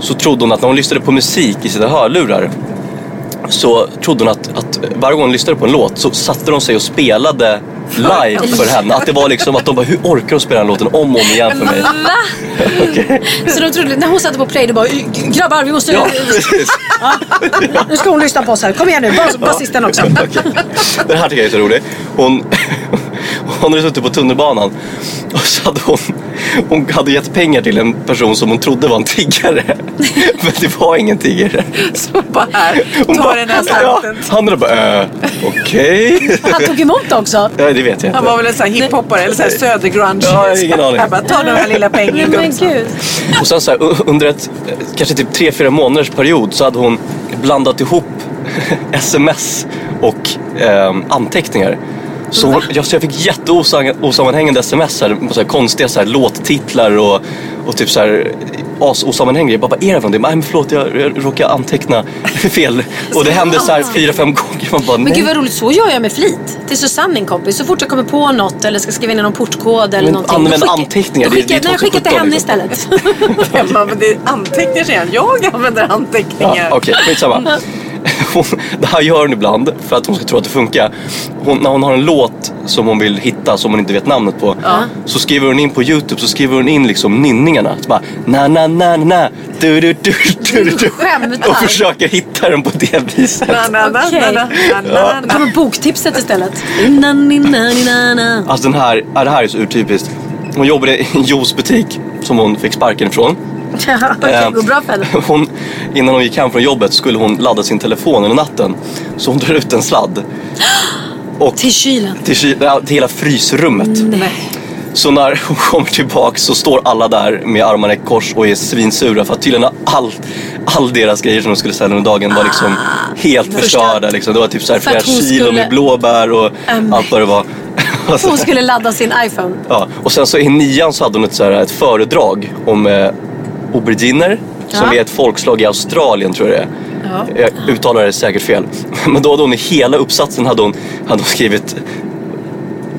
så trodde hon att när hon lyssnade på musik i sina hörlurar så trodde hon att, att varje gång hon lyssnade på en låt så satte de sig och spelade live för henne. Att det var liksom att de bara, hur orkar de spela den låten om och om igen för mig? Okej. Så de trodde, när hon satte på play, då bara grabbar vi måste... Ja, precis. Nu ska hon lyssna på oss här. Kom igen nu, bas, basisten också. Den här tycker jag är så rolig. Hon, hon hade suttit på tunnelbanan och så hade hon, hon hade gett pengar till en person som hon trodde var en tiggare. Men det var ingen tiggare. Så bara här, Hon ta bara, den här ja, slanten. Han hade bara, äh, okej. Han tog emot också. Ja, det vet jag Han inte. var väl en sån här hiphoppare eller så här södergrunge. Ja, ingen aning. Jag bara, ta den här lilla pengen Men gud. Och sen så här, under ett, eh, kanske typ tre, fyra månaders period så hade hon blandat ihop sms och ehm, anteckningar. Så, jag, så jag fick jätteosammanhängande sms, här, så här konstiga så här, låttitlar och, och typ så här asosammanhängande. Jag bara, vad är det för någonting? Nej men förlåt, jag, jag råkade anteckna fel. Och det hände så här fyra, fem gånger. Man bara, Men gud vad roligt, så gör jag med flit. Till Susanne min kompis. Så fort jag kommer på något eller ska skriva in någon portkod eller Men någonting. använd skickar- anteckningar, det skickar- det är Nej, jag skickar till 2017 henne liksom. istället. Jag bara, men det är anteckningar säger han. Jag använder anteckningar. Ja, Okej, skitsamma. Hon, det här gör hon ibland för att hon ska tro att det funkar. Hon, när hon har en låt som hon vill hitta som hon inte vet namnet på. Så skriver hon in på Youtube så skriver hon in liksom nynningarna. Så bara na na na na du du du du du du. Och försöker hitta den på det viset. Na, na, na, Okej. na, na, na, na, na. kommer boktipset istället. Inna, ninna, ninna, na. Alltså den här, ja, det här är så urtypiskt. Hon jobbade i en juicebutik som hon fick sparken ifrån. Ja, Okej, Eh, går bra för henne. Hon, innan hon gick hem från jobbet skulle hon ladda sin telefon under natten. Så hon drar ut en sladd. Och Till kylen. till, ky- ja, till hela frysrummet. Så när hon kommer tillbaka så står alla där med armarna i kors och är svinsura för att tydligen har all, all deras grejer som de skulle sälja under dagen var liksom helt förstörda. Liksom. Det var typ så här För flera kilo skulle- med blåbär och Mm. allt vad det var. Och så- Hon skulle ladda sin iPhone. Ja, och sen så i nian så hade hon ett, så här, ett föredrag om eh, auberginer som Ja. är ett folkslag i Australien tror jag det är. Jag uttalar det säkert fel. Men då hade hon i hela uppsatsen hade hon, hade hon skrivit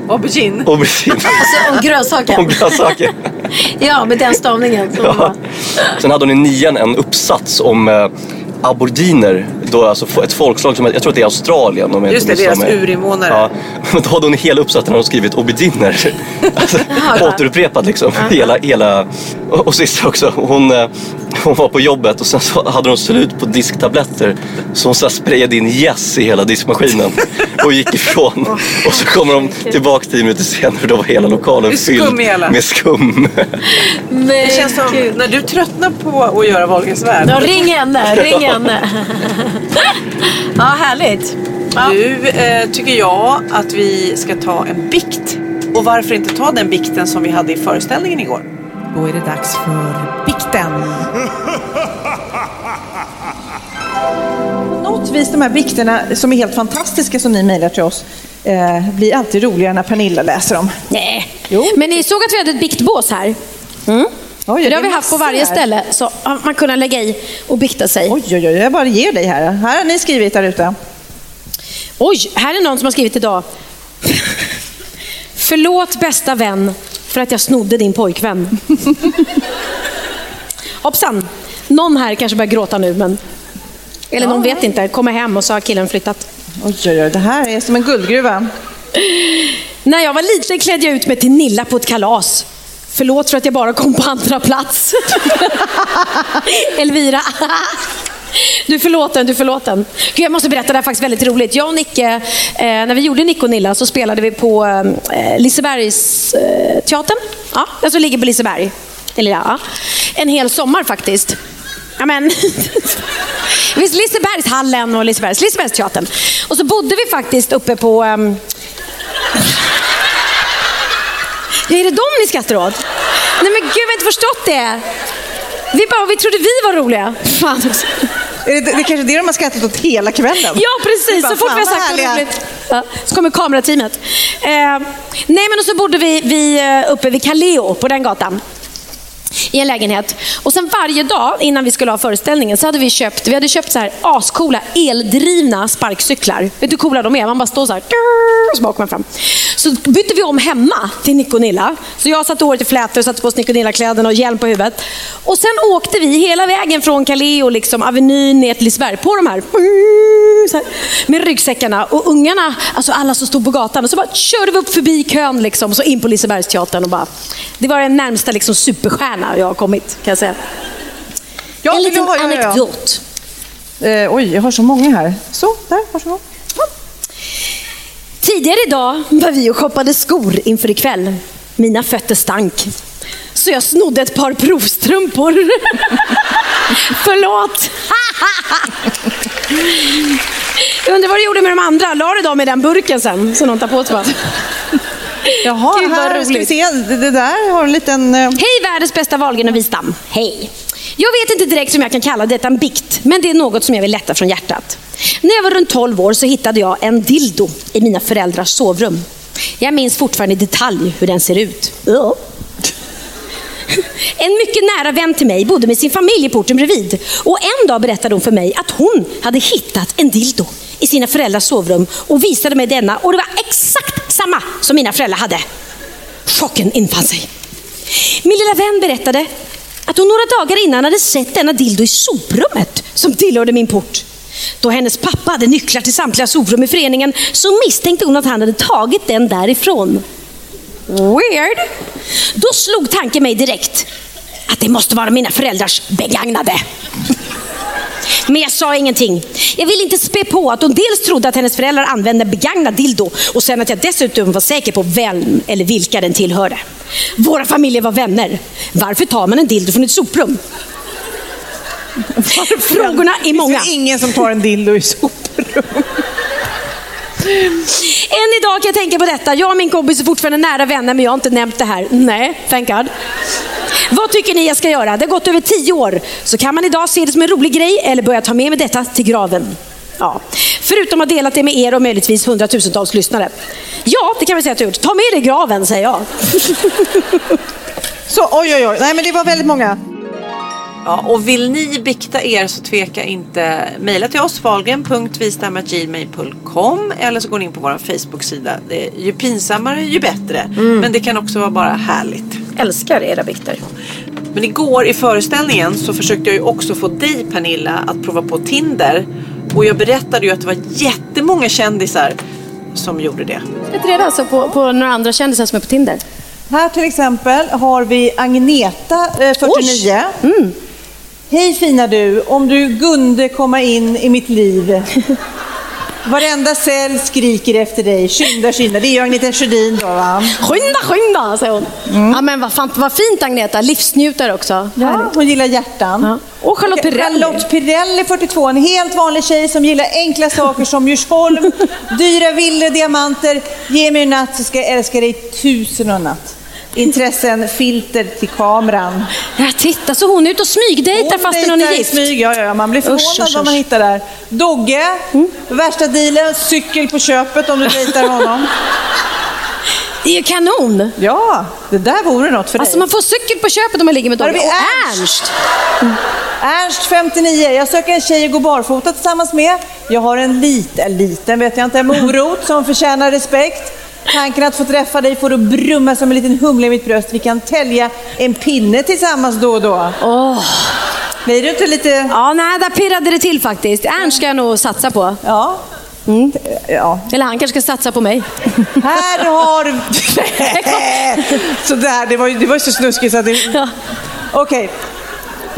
Aubergine. aubergine Alltså om grönsaker. om grönsaker. Ja, med den stavningen. Ja. Sen hade hon i nian en uppsats om eh, aboriginer. Då alltså ett folkslag som, jag tror att det är Australien. Om Just det, deras urinvånare. Ja, men då hade hon i hela uppsatsen hon skrivit auberginer. Alltså, återupprepat liksom. Hela, hela. Och, och sist också, hon, eh, hon var på jobbet och sen så hade hon slut på disktabletter. Så hon så sprayade in gäss i hela diskmaskinen och gick ifrån. Och så kommer de tillbaka tio minuter senare och då var hela lokalen fylld med skum. Men Det känns som gud. när du tröttnar på att göra Wahlgrens värld. Ja, ring henne, ring henne. Ja, härligt. Ja. Nu eh, tycker jag att vi ska ta en bikt. Och varför inte ta den bikten som vi hade i föreställningen igår? Då är det dags för bikten. På något vis de här bikterna som är helt fantastiska som ni mejlar till oss eh, blir alltid roligare när Pernilla läser dem. Nej. Jo. Men ni såg att vi hade ett biktbås här? Oj, Det är har vi haft på varje här. ställe. Så har man kunnat lägga i och bikta sig. Oj, oj, oj, jag bara ger dig här. Här har ni skrivit där ute. Oj, här är någon som har skrivit idag. Förlåt bästa vän för att jag snodde din pojkvän. Hoppsan, någon här kanske börjar gråta nu men... Eller någon vet inte, kommer hem och så har killen flyttat. Oj, oj, oj, det här är som en guldgruva. När jag var liten klädde jag ut mig till Nilla på ett kalas. Förlåt för att jag bara kom på andra plats. Elvira. Du är förlåten, du är förlåten. Gud, jag måste berätta, det här är faktiskt väldigt roligt. Jag och Nicke, eh, när vi gjorde Nick och Nilla så spelade vi på eh, Lisebergs eh. Ja, den som ligger på Liseberg. Eller ja, en hel sommar faktiskt. Ja, men. Visst, Lisebergshallen och Lisebergs, Lisebergsteatern. Och så bodde vi faktiskt uppe på Ja, är det dem ni skrattar åt? Nej men gud, jag har inte förstått det. Vi, bara, vi trodde vi var roliga. Fan också. Är det, det är kanske det de har skrattat åt hela kvällen. Ja, precis. Bara, Så fort vi har sagt något roligt. Ja, så kommer kamerateamet. Eh, nej, men och så bodde vi, vi eh, uppe vid Kaleo på den gatan i en lägenhet. Och sen varje dag innan vi skulle ha föreställningen så hade vi köpt, vi hade köpt så här ascoola eldrivna sparkcyklar. Vet du hur coola de är? Man bara står så här och så bara åker man fram. Så bytte vi om hemma till Nikonilla. Så jag satte håret i flätor, satte på oss Nikonilla-kläderna och hjälm på huvudet. Och sen åkte vi hela vägen från Calais och liksom Avenyn ner till Liseberg på de här, så här med ryggsäckarna. Och ungarna, alltså alla som stod på gatan, och så bara körde vi upp förbi kön liksom, så in på Lisebergsteatern. Och bara, det var den närmsta liksom, superstjärna jag har kommit, kan jag säga. Ja, en liten ja. anekdot. Eh, oj, jag har så många här. Så, där, varsågod. Tidigare idag var vi och shoppade skor inför ikväll. Mina fötter stank. Så jag snodde ett par provstrumpor. Förlåt. jag undrar vad du gjorde med de andra. La du dem i den burken sen? Så någon tar på sig bara. Jaha, Gud, vad här ska vi se. Det, där har en liten... eh, Hej världens bästa Wahlgren och Wistam. Hej. Jag vet inte direkt om jag kan kalla detta en bikt, men det är något som jag vill lätta från hjärtat. När jag var runt 12 år så hittade jag en dildo i mina föräldrars sovrum. Jag minns fortfarande i detalj hur den ser ut. Ja. En mycket nära vän till mig bodde med sin familj i porten bredvid. Och en dag berättade hon för mig att hon hade hittat en dildo i sina föräldrars sovrum och visade mig denna och det var exakt samma som mina föräldrar hade. Chocken infann sig. Min lilla vän berättade att hon några dagar innan hade sett denna dildo i soprummet som tillhörde min port. Då hennes pappa hade nycklar till samtliga soprum i föreningen så misstänkte hon att han hade tagit den därifrån. Weird. Då slog tanken mig direkt att det måste vara mina föräldrars begagnade. Men jag sa ingenting. Jag ville inte spä på att hon dels trodde att hennes föräldrar använde begagnad dildo och sen att jag dessutom var säker på vem eller vilka den tillhörde. Våra familjer var vänner. Varför tar man en dildo från ett soprum? Frågorna är många. Det är ingen som tar en dildo i soprum. Än idag kan jag tänka på detta. Jag och min kompis är fortfarande nära vänner men jag har inte nämnt det här. Nej, thank God. Vad tycker ni jag ska göra? Det har gått över tio år. Så kan man idag se det som en rolig grej eller börja ta med mig detta till graven. Ja. Förutom att dela det med er och möjligtvis hundratusentals lyssnare. Ja, det kan vi säga att jag har gjort. Ta med dig graven, säger jag. Så, oj, oj, oj. Nej, men det var väldigt många. Ja, och vill ni bikta er så tveka inte. Mejla till oss, falgen.vistam.gmail.com eller så går ni in på vår Facebook-sida. Det är ju pinsammare ju bättre. Men det kan också vara bara härligt. Älskar era bikter. Men igår i föreställningen så försökte jag ju också få dig Pernilla att prova på Tinder. Och jag berättade ju att det var jättemånga kändisar som gjorde det. Ta reda alltså på, på några andra kändisar som är på Tinder. Här till exempel har vi Agneta, eh, 49. Hej fina du, om du kunde komma in i mitt liv. Varenda cell skriker efter dig. Skynda, skynda. Det är ju Agneta Sjödin då va? Skynda, skynda, säger hon. Ja, men vad, fan, vad fint Agneta. Livsnjutare också. Ja, hon gillar hjärtan. Ja. Och Charlotte Okej, Perrelli. Charlotte Pirelli, 42. En helt vanlig tjej som gillar enkla saker som Djursholm, dyra villor, diamanter. Ge mig en natt så ska jag älska dig tusen och en natt. Intressen, filter till kameran. Ja, titta, så hon är ute och smygdejtar fast hon är gift. Smyg, ja, ja, man blir förvånad Usch, usch, vad man hittar där. Dogge, värsta dealen, cykel på köpet om du dejtar honom. Det är ju kanon. Ja, det där vore något för Alltså dig. man får cykel på köpet om man ligger med Dogge. vi Och Ernst. Ernst. Ernst 59, jag söker en tjej att gå barfota tillsammans med. Jag har en liten, liten vet jag inte, morot som förtjänar respekt. Tanken att få träffa dig får att brumma som en liten humla i mitt bröst. Vi kan tälja en pinne tillsammans då och då. Åh. Blir du inte lite... Ja, nej, där pirrade det till faktiskt. Ernst ska jag nog satsa på. Ja. ja. Eller han kanske ska satsa på mig. Här har... så där, det var ju det var så snuskigt så att det... Ja. Okej.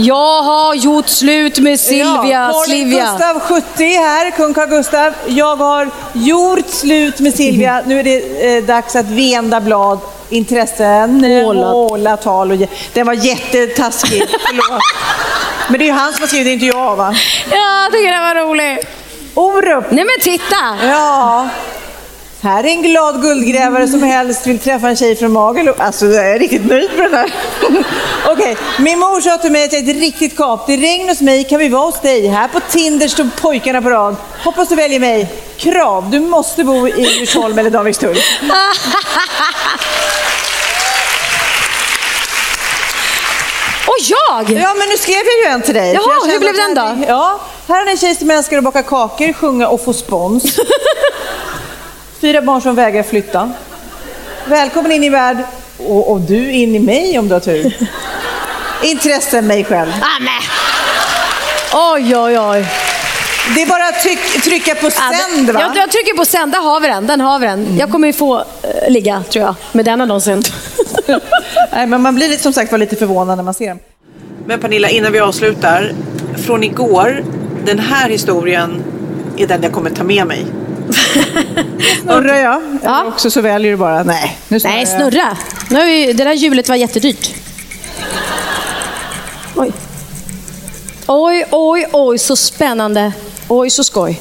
Jag har gjort slut med Silvia. Ja, Silvia. Gustav 70 här, kung Carl Gustav. Jag har gjort slut med Silvia. Nu är det eh, dags att vända blad. Intressen, Håla. håla tal och... Den var jättetaskig, förlåt. Men det är ju han som har skrivit inte jag va? Ja, jag tycker det var roligt. Orup! Nej men titta! Ja. Här är en glad guldgrävare som helst vill träffa en tjej från Magaluf. Alltså jag är riktigt nöjd med den här. Okej, min mor sa till mig att jag är ett riktigt kap. Det är regn hos mig, kan vi vara hos dig? Här på Tinder stod pojkarna på rad. Hoppas du väljer mig. Krav, du måste bo i Djursholm eller Danvikstull. Och jag! Ja, men nu skrev jag ju en till dig. Jaha, hur blev den då? Ja, här är en tjej som älskar att baka kakor, sjunga och få spons. Fyra barn som vägrar flytta. Välkommen in i värld och, och du in i mig om du har tur. Intresse mig själv. Amen. Oj, oj, oj. Det är bara att tryck, trycka på sänd va? Jag, jag trycker på sänd, där har vi den. Den har vi den. Jag kommer ju få eh, ligga, tror jag, med den annonsen. Nej, men man blir lite- som sagt var lite förvånad när man ser den. Men Pernilla, innan vi avslutar. Från igår, den här historien är den jag kommer ta med mig. Snurrar jag? Ja. Eller också så väljer du bara, nej. Nu snurrar Nej, snurra. Nu vi, det där hjulet var jättedyrt. Oj. Oj, oj, oj, så spännande. Oj, så skoj.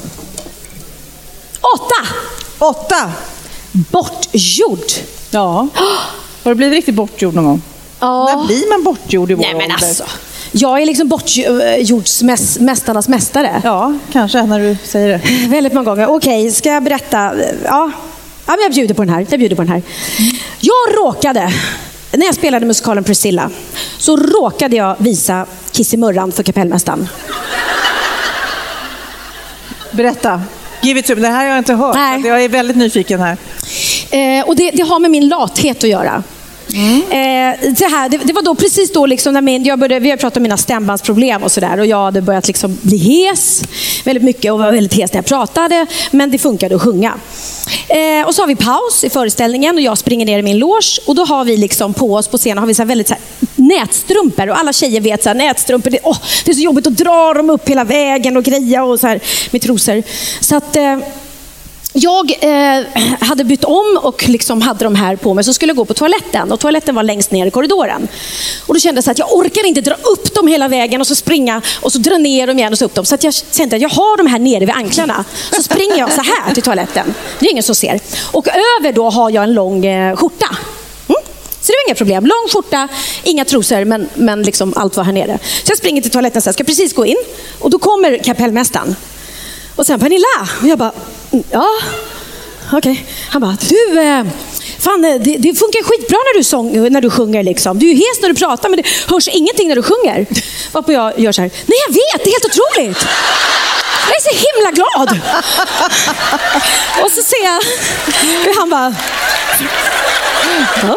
Åtta! Åtta! Bortgjord. Ja. Har du blivit riktigt bortgjord någon gång? Ja. När blir man bortgjord i vår Nej, men ålder? alltså. Jag är liksom bortjordsmästarnas mästare. Ja, kanske när du säger det. Väldigt många gånger. Okej, ska jag berätta? Ja. ja, jag bjuder på den här. Jag bjuder på den här. Jag råkade, när jag spelade musikalen Priscilla, så råkade jag visa Kissimurran för kapellmästaren. Berätta. Give it to me. Det här har jag inte hört. Nej. Jag är väldigt nyfiken här. Eh, och det, det har med min lathet att göra. Mm. Eh, det, här, det, det var då precis då liksom när min, jag började, vi har pratat om mina stämbandsproblem och sådär och jag hade börjat liksom bli hes väldigt mycket och var väldigt hes när jag pratade men det funkade att sjunga. Eh, och så har vi paus i föreställningen och jag springer ner i min loge och då har vi liksom på oss på scenen har vi så här väldigt så här, nätstrumpor och alla tjejer vet att nätstrumpor, det, åh, det är så jobbigt att dra dem upp hela vägen och greja och så här med trosor. Så att eh, jag eh, hade bytt om och liksom hade de här på mig, så skulle jag gå på toaletten. Och toaletten var längst ner i korridoren. Och då kände jag så att jag orkar inte dra upp dem hela vägen och så springa och så dra ner dem igen och så upp dem. Så att jag kände att jag har de här nere vid anklarna. Så springer jag så här till toaletten. Det är ingen som ser. Och över då har jag en lång eh, skjorta. Mm. Så det var inga problem. Lång skjorta, inga trosor, men, men liksom allt var här nere. Så jag springer till toaletten, så här, ska precis gå in. Och då kommer kapellmästaren. Och sen Pernilla. Och jag bara, ja, okej. Han bara, du, eh, fan eh, det, det funkar skitbra när du, sång, när du sjunger liksom. Du är ju hes när du pratar men det hörs ingenting när du sjunger. Varpå jag gör så här, nej jag vet, det är helt otroligt. Jag är så himla glad. Och så ser jag hur han bara, ja.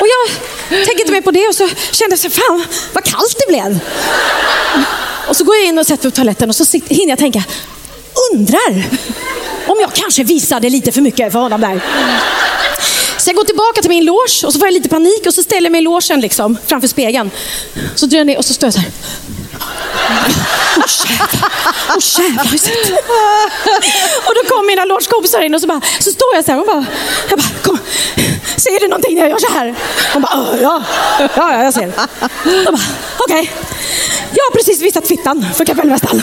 Och jag tänker inte mer på det och så kände jag så här, fan vad kallt det blev. Och så går jag in och sätter mig på toaletten och så hinner jag tänka, undrar om jag kanske visade lite för mycket för honom där. Så jag går tillbaka till min loge och så får jag lite panik och så ställer jag mig i logen liksom, framför spegeln. Så drar jag ner och så står jag så här. Åh jävlar, åh jävlar, har sett? Och då kom mina logekompisar in och så, bara, så står jag så här och bara, jag bara, kom, ser du någonting när jag gör så här? Hon bara, "Ja, ja, ja, jag ser. Jag bara, okej. Jag har precis visat fittan för kapellmästaren.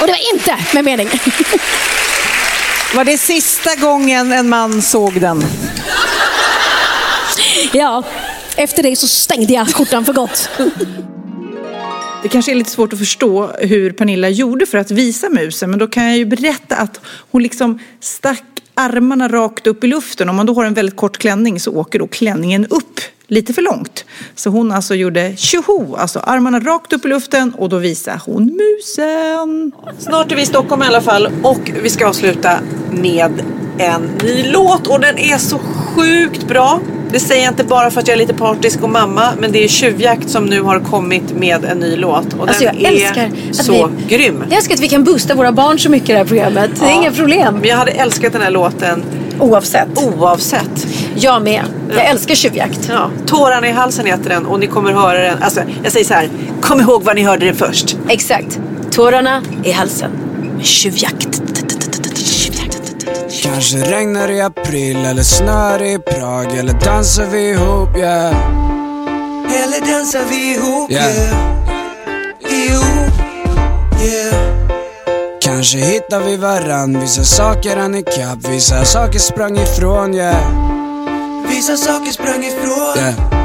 Och det var inte med mening. Var det sista gången en man såg den? Ja, efter det så stängde jag skjortan för gott. Det kanske är lite svårt att förstå hur Pernilla gjorde för att visa musen, men då kan jag ju berätta att hon liksom stack armarna rakt upp i luften. Om man då har en väldigt kort klänning så åker då klänningen upp lite för långt. Så hon alltså gjorde tjoho, alltså armarna rakt upp i luften och då visar hon musen. Snart är vi i Stockholm i alla fall och vi ska avsluta med en ny låt och den är så sjukt bra. Det säger jag inte bara för att jag är lite partisk och mamma, men det är Tjuvjakt som nu har kommit med en ny låt och Alltså, den jag är så vi- grym. Jag älskar att vi kan boosta våra barn så mycket i det här programmet. Det är Ja. inga problem. Men jag hade älskat den här låten Oavsett. oavsett. Jag med. Jag älskar tjuvjakt. Ja, Tårarna i halsen heter den och ni kommer höra den. Alltså, jag säger så här, kom ihåg var ni hörde den först. Exakt. Tårarna i halsen. Tjuvjakt. Kanske regnar i april eller snör i Prag eller dansar vi ihop yeah Eller dansar vi ihop, Yeah. yeah. Ihop, yeah. Kanske hittar vi varann, vissa saker hann ikapp, vissa saker sprang ifrån yeah Vissa saker sprang ifrån, yeah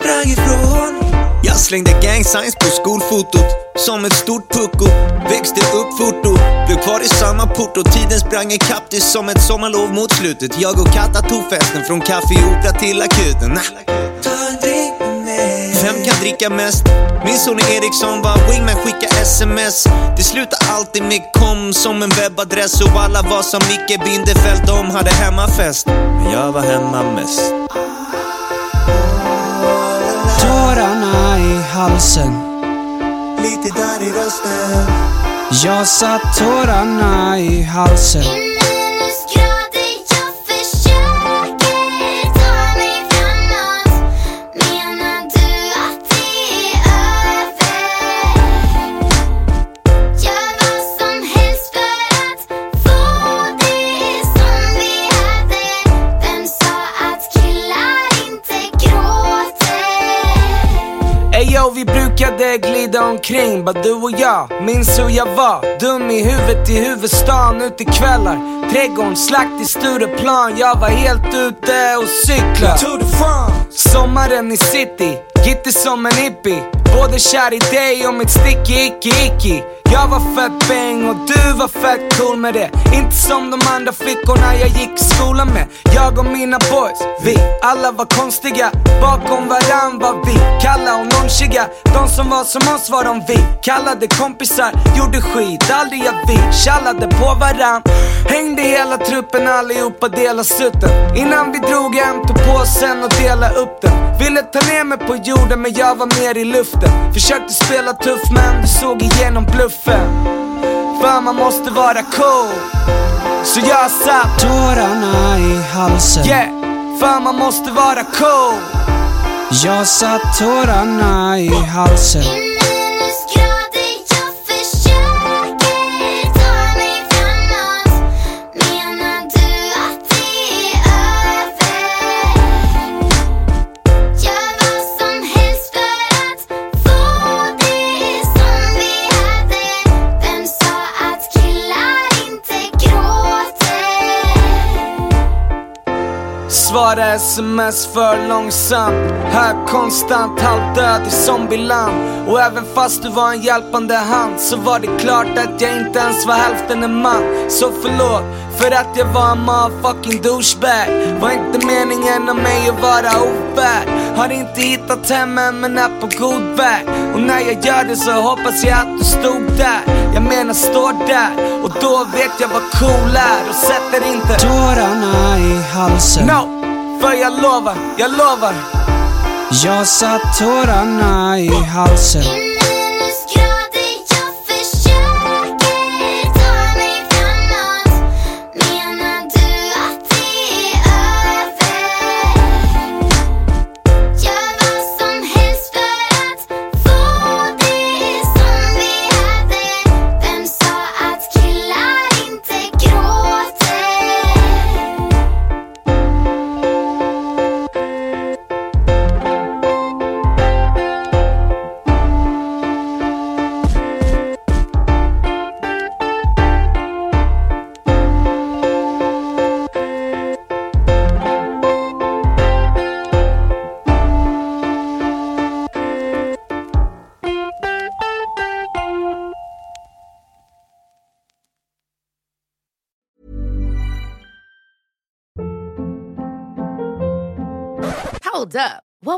sprang ifrån. Jag slängde gang signs på skolfotot. Som ett stort pucko Växte upp fort och blev kvar i samma port och tiden sprang ikapp det som ett sommarlov mot slutet. Jag och Katta tog festen från Café Opera till akuten. Nah. Vem kan dricka mest? Min son Eriksson var wingman, skicka sms Det slutar alltid med kom som en webbadress. Och alla var som Micke Bindefeld, de hade hemmafest. Men jag var hemma mest. Tårarna i halsen. Lite där i rösten. Jag satt tårarna i halsen omkring, bara du och jag. Minns hur jag var, dum i huvudet i huvudstaden Ute kvällar, trädgården, slakt i Stureplan. Jag var helt ute och cykla Tour de France Sommaren i city, gitti som en hippie. Både kär i dig och mitt sticky icky icky jag var fett bäng och du var fett cool med det. Inte som de andra flickorna jag gick i skolan med. Jag och mina boys, vi alla var konstiga. Bakom varann var vi kalla och nonchiga. De som var som oss var de vi kallade kompisar. Gjorde skit, aldrig att vi Tjallade på varann. Hängde hela truppen allihopa dela sutten. Innan vi drog hem tog påsen och dela upp den. Ville ta ner mig på jorden men jag var mer i luften. Försökte spela tuff men du såg igenom bluffen. För man måste vara cool. Så jag satt Tårarna i halsen. Yeah, för man måste vara cool. Jag satt tårarna i halsen Svara sms för långsamt. Här konstant halvdöd i zombieland. Och även fast du var en hjälpande hand Så var det klart att jag inte ens var hälften en man. Så förlåt för att jag var en motherfucking douchebag. Var inte meningen av mig att vara ofärd Har inte hittat hem än men är på god väg. Och när jag gör det så hoppas jag att du stod där. Jag menar står där. Och då vet jag vad cool är. Och sätter inte Tårarna i halsen. No, för jag lovar, jag lovar. Jag satt tårarna i halsen.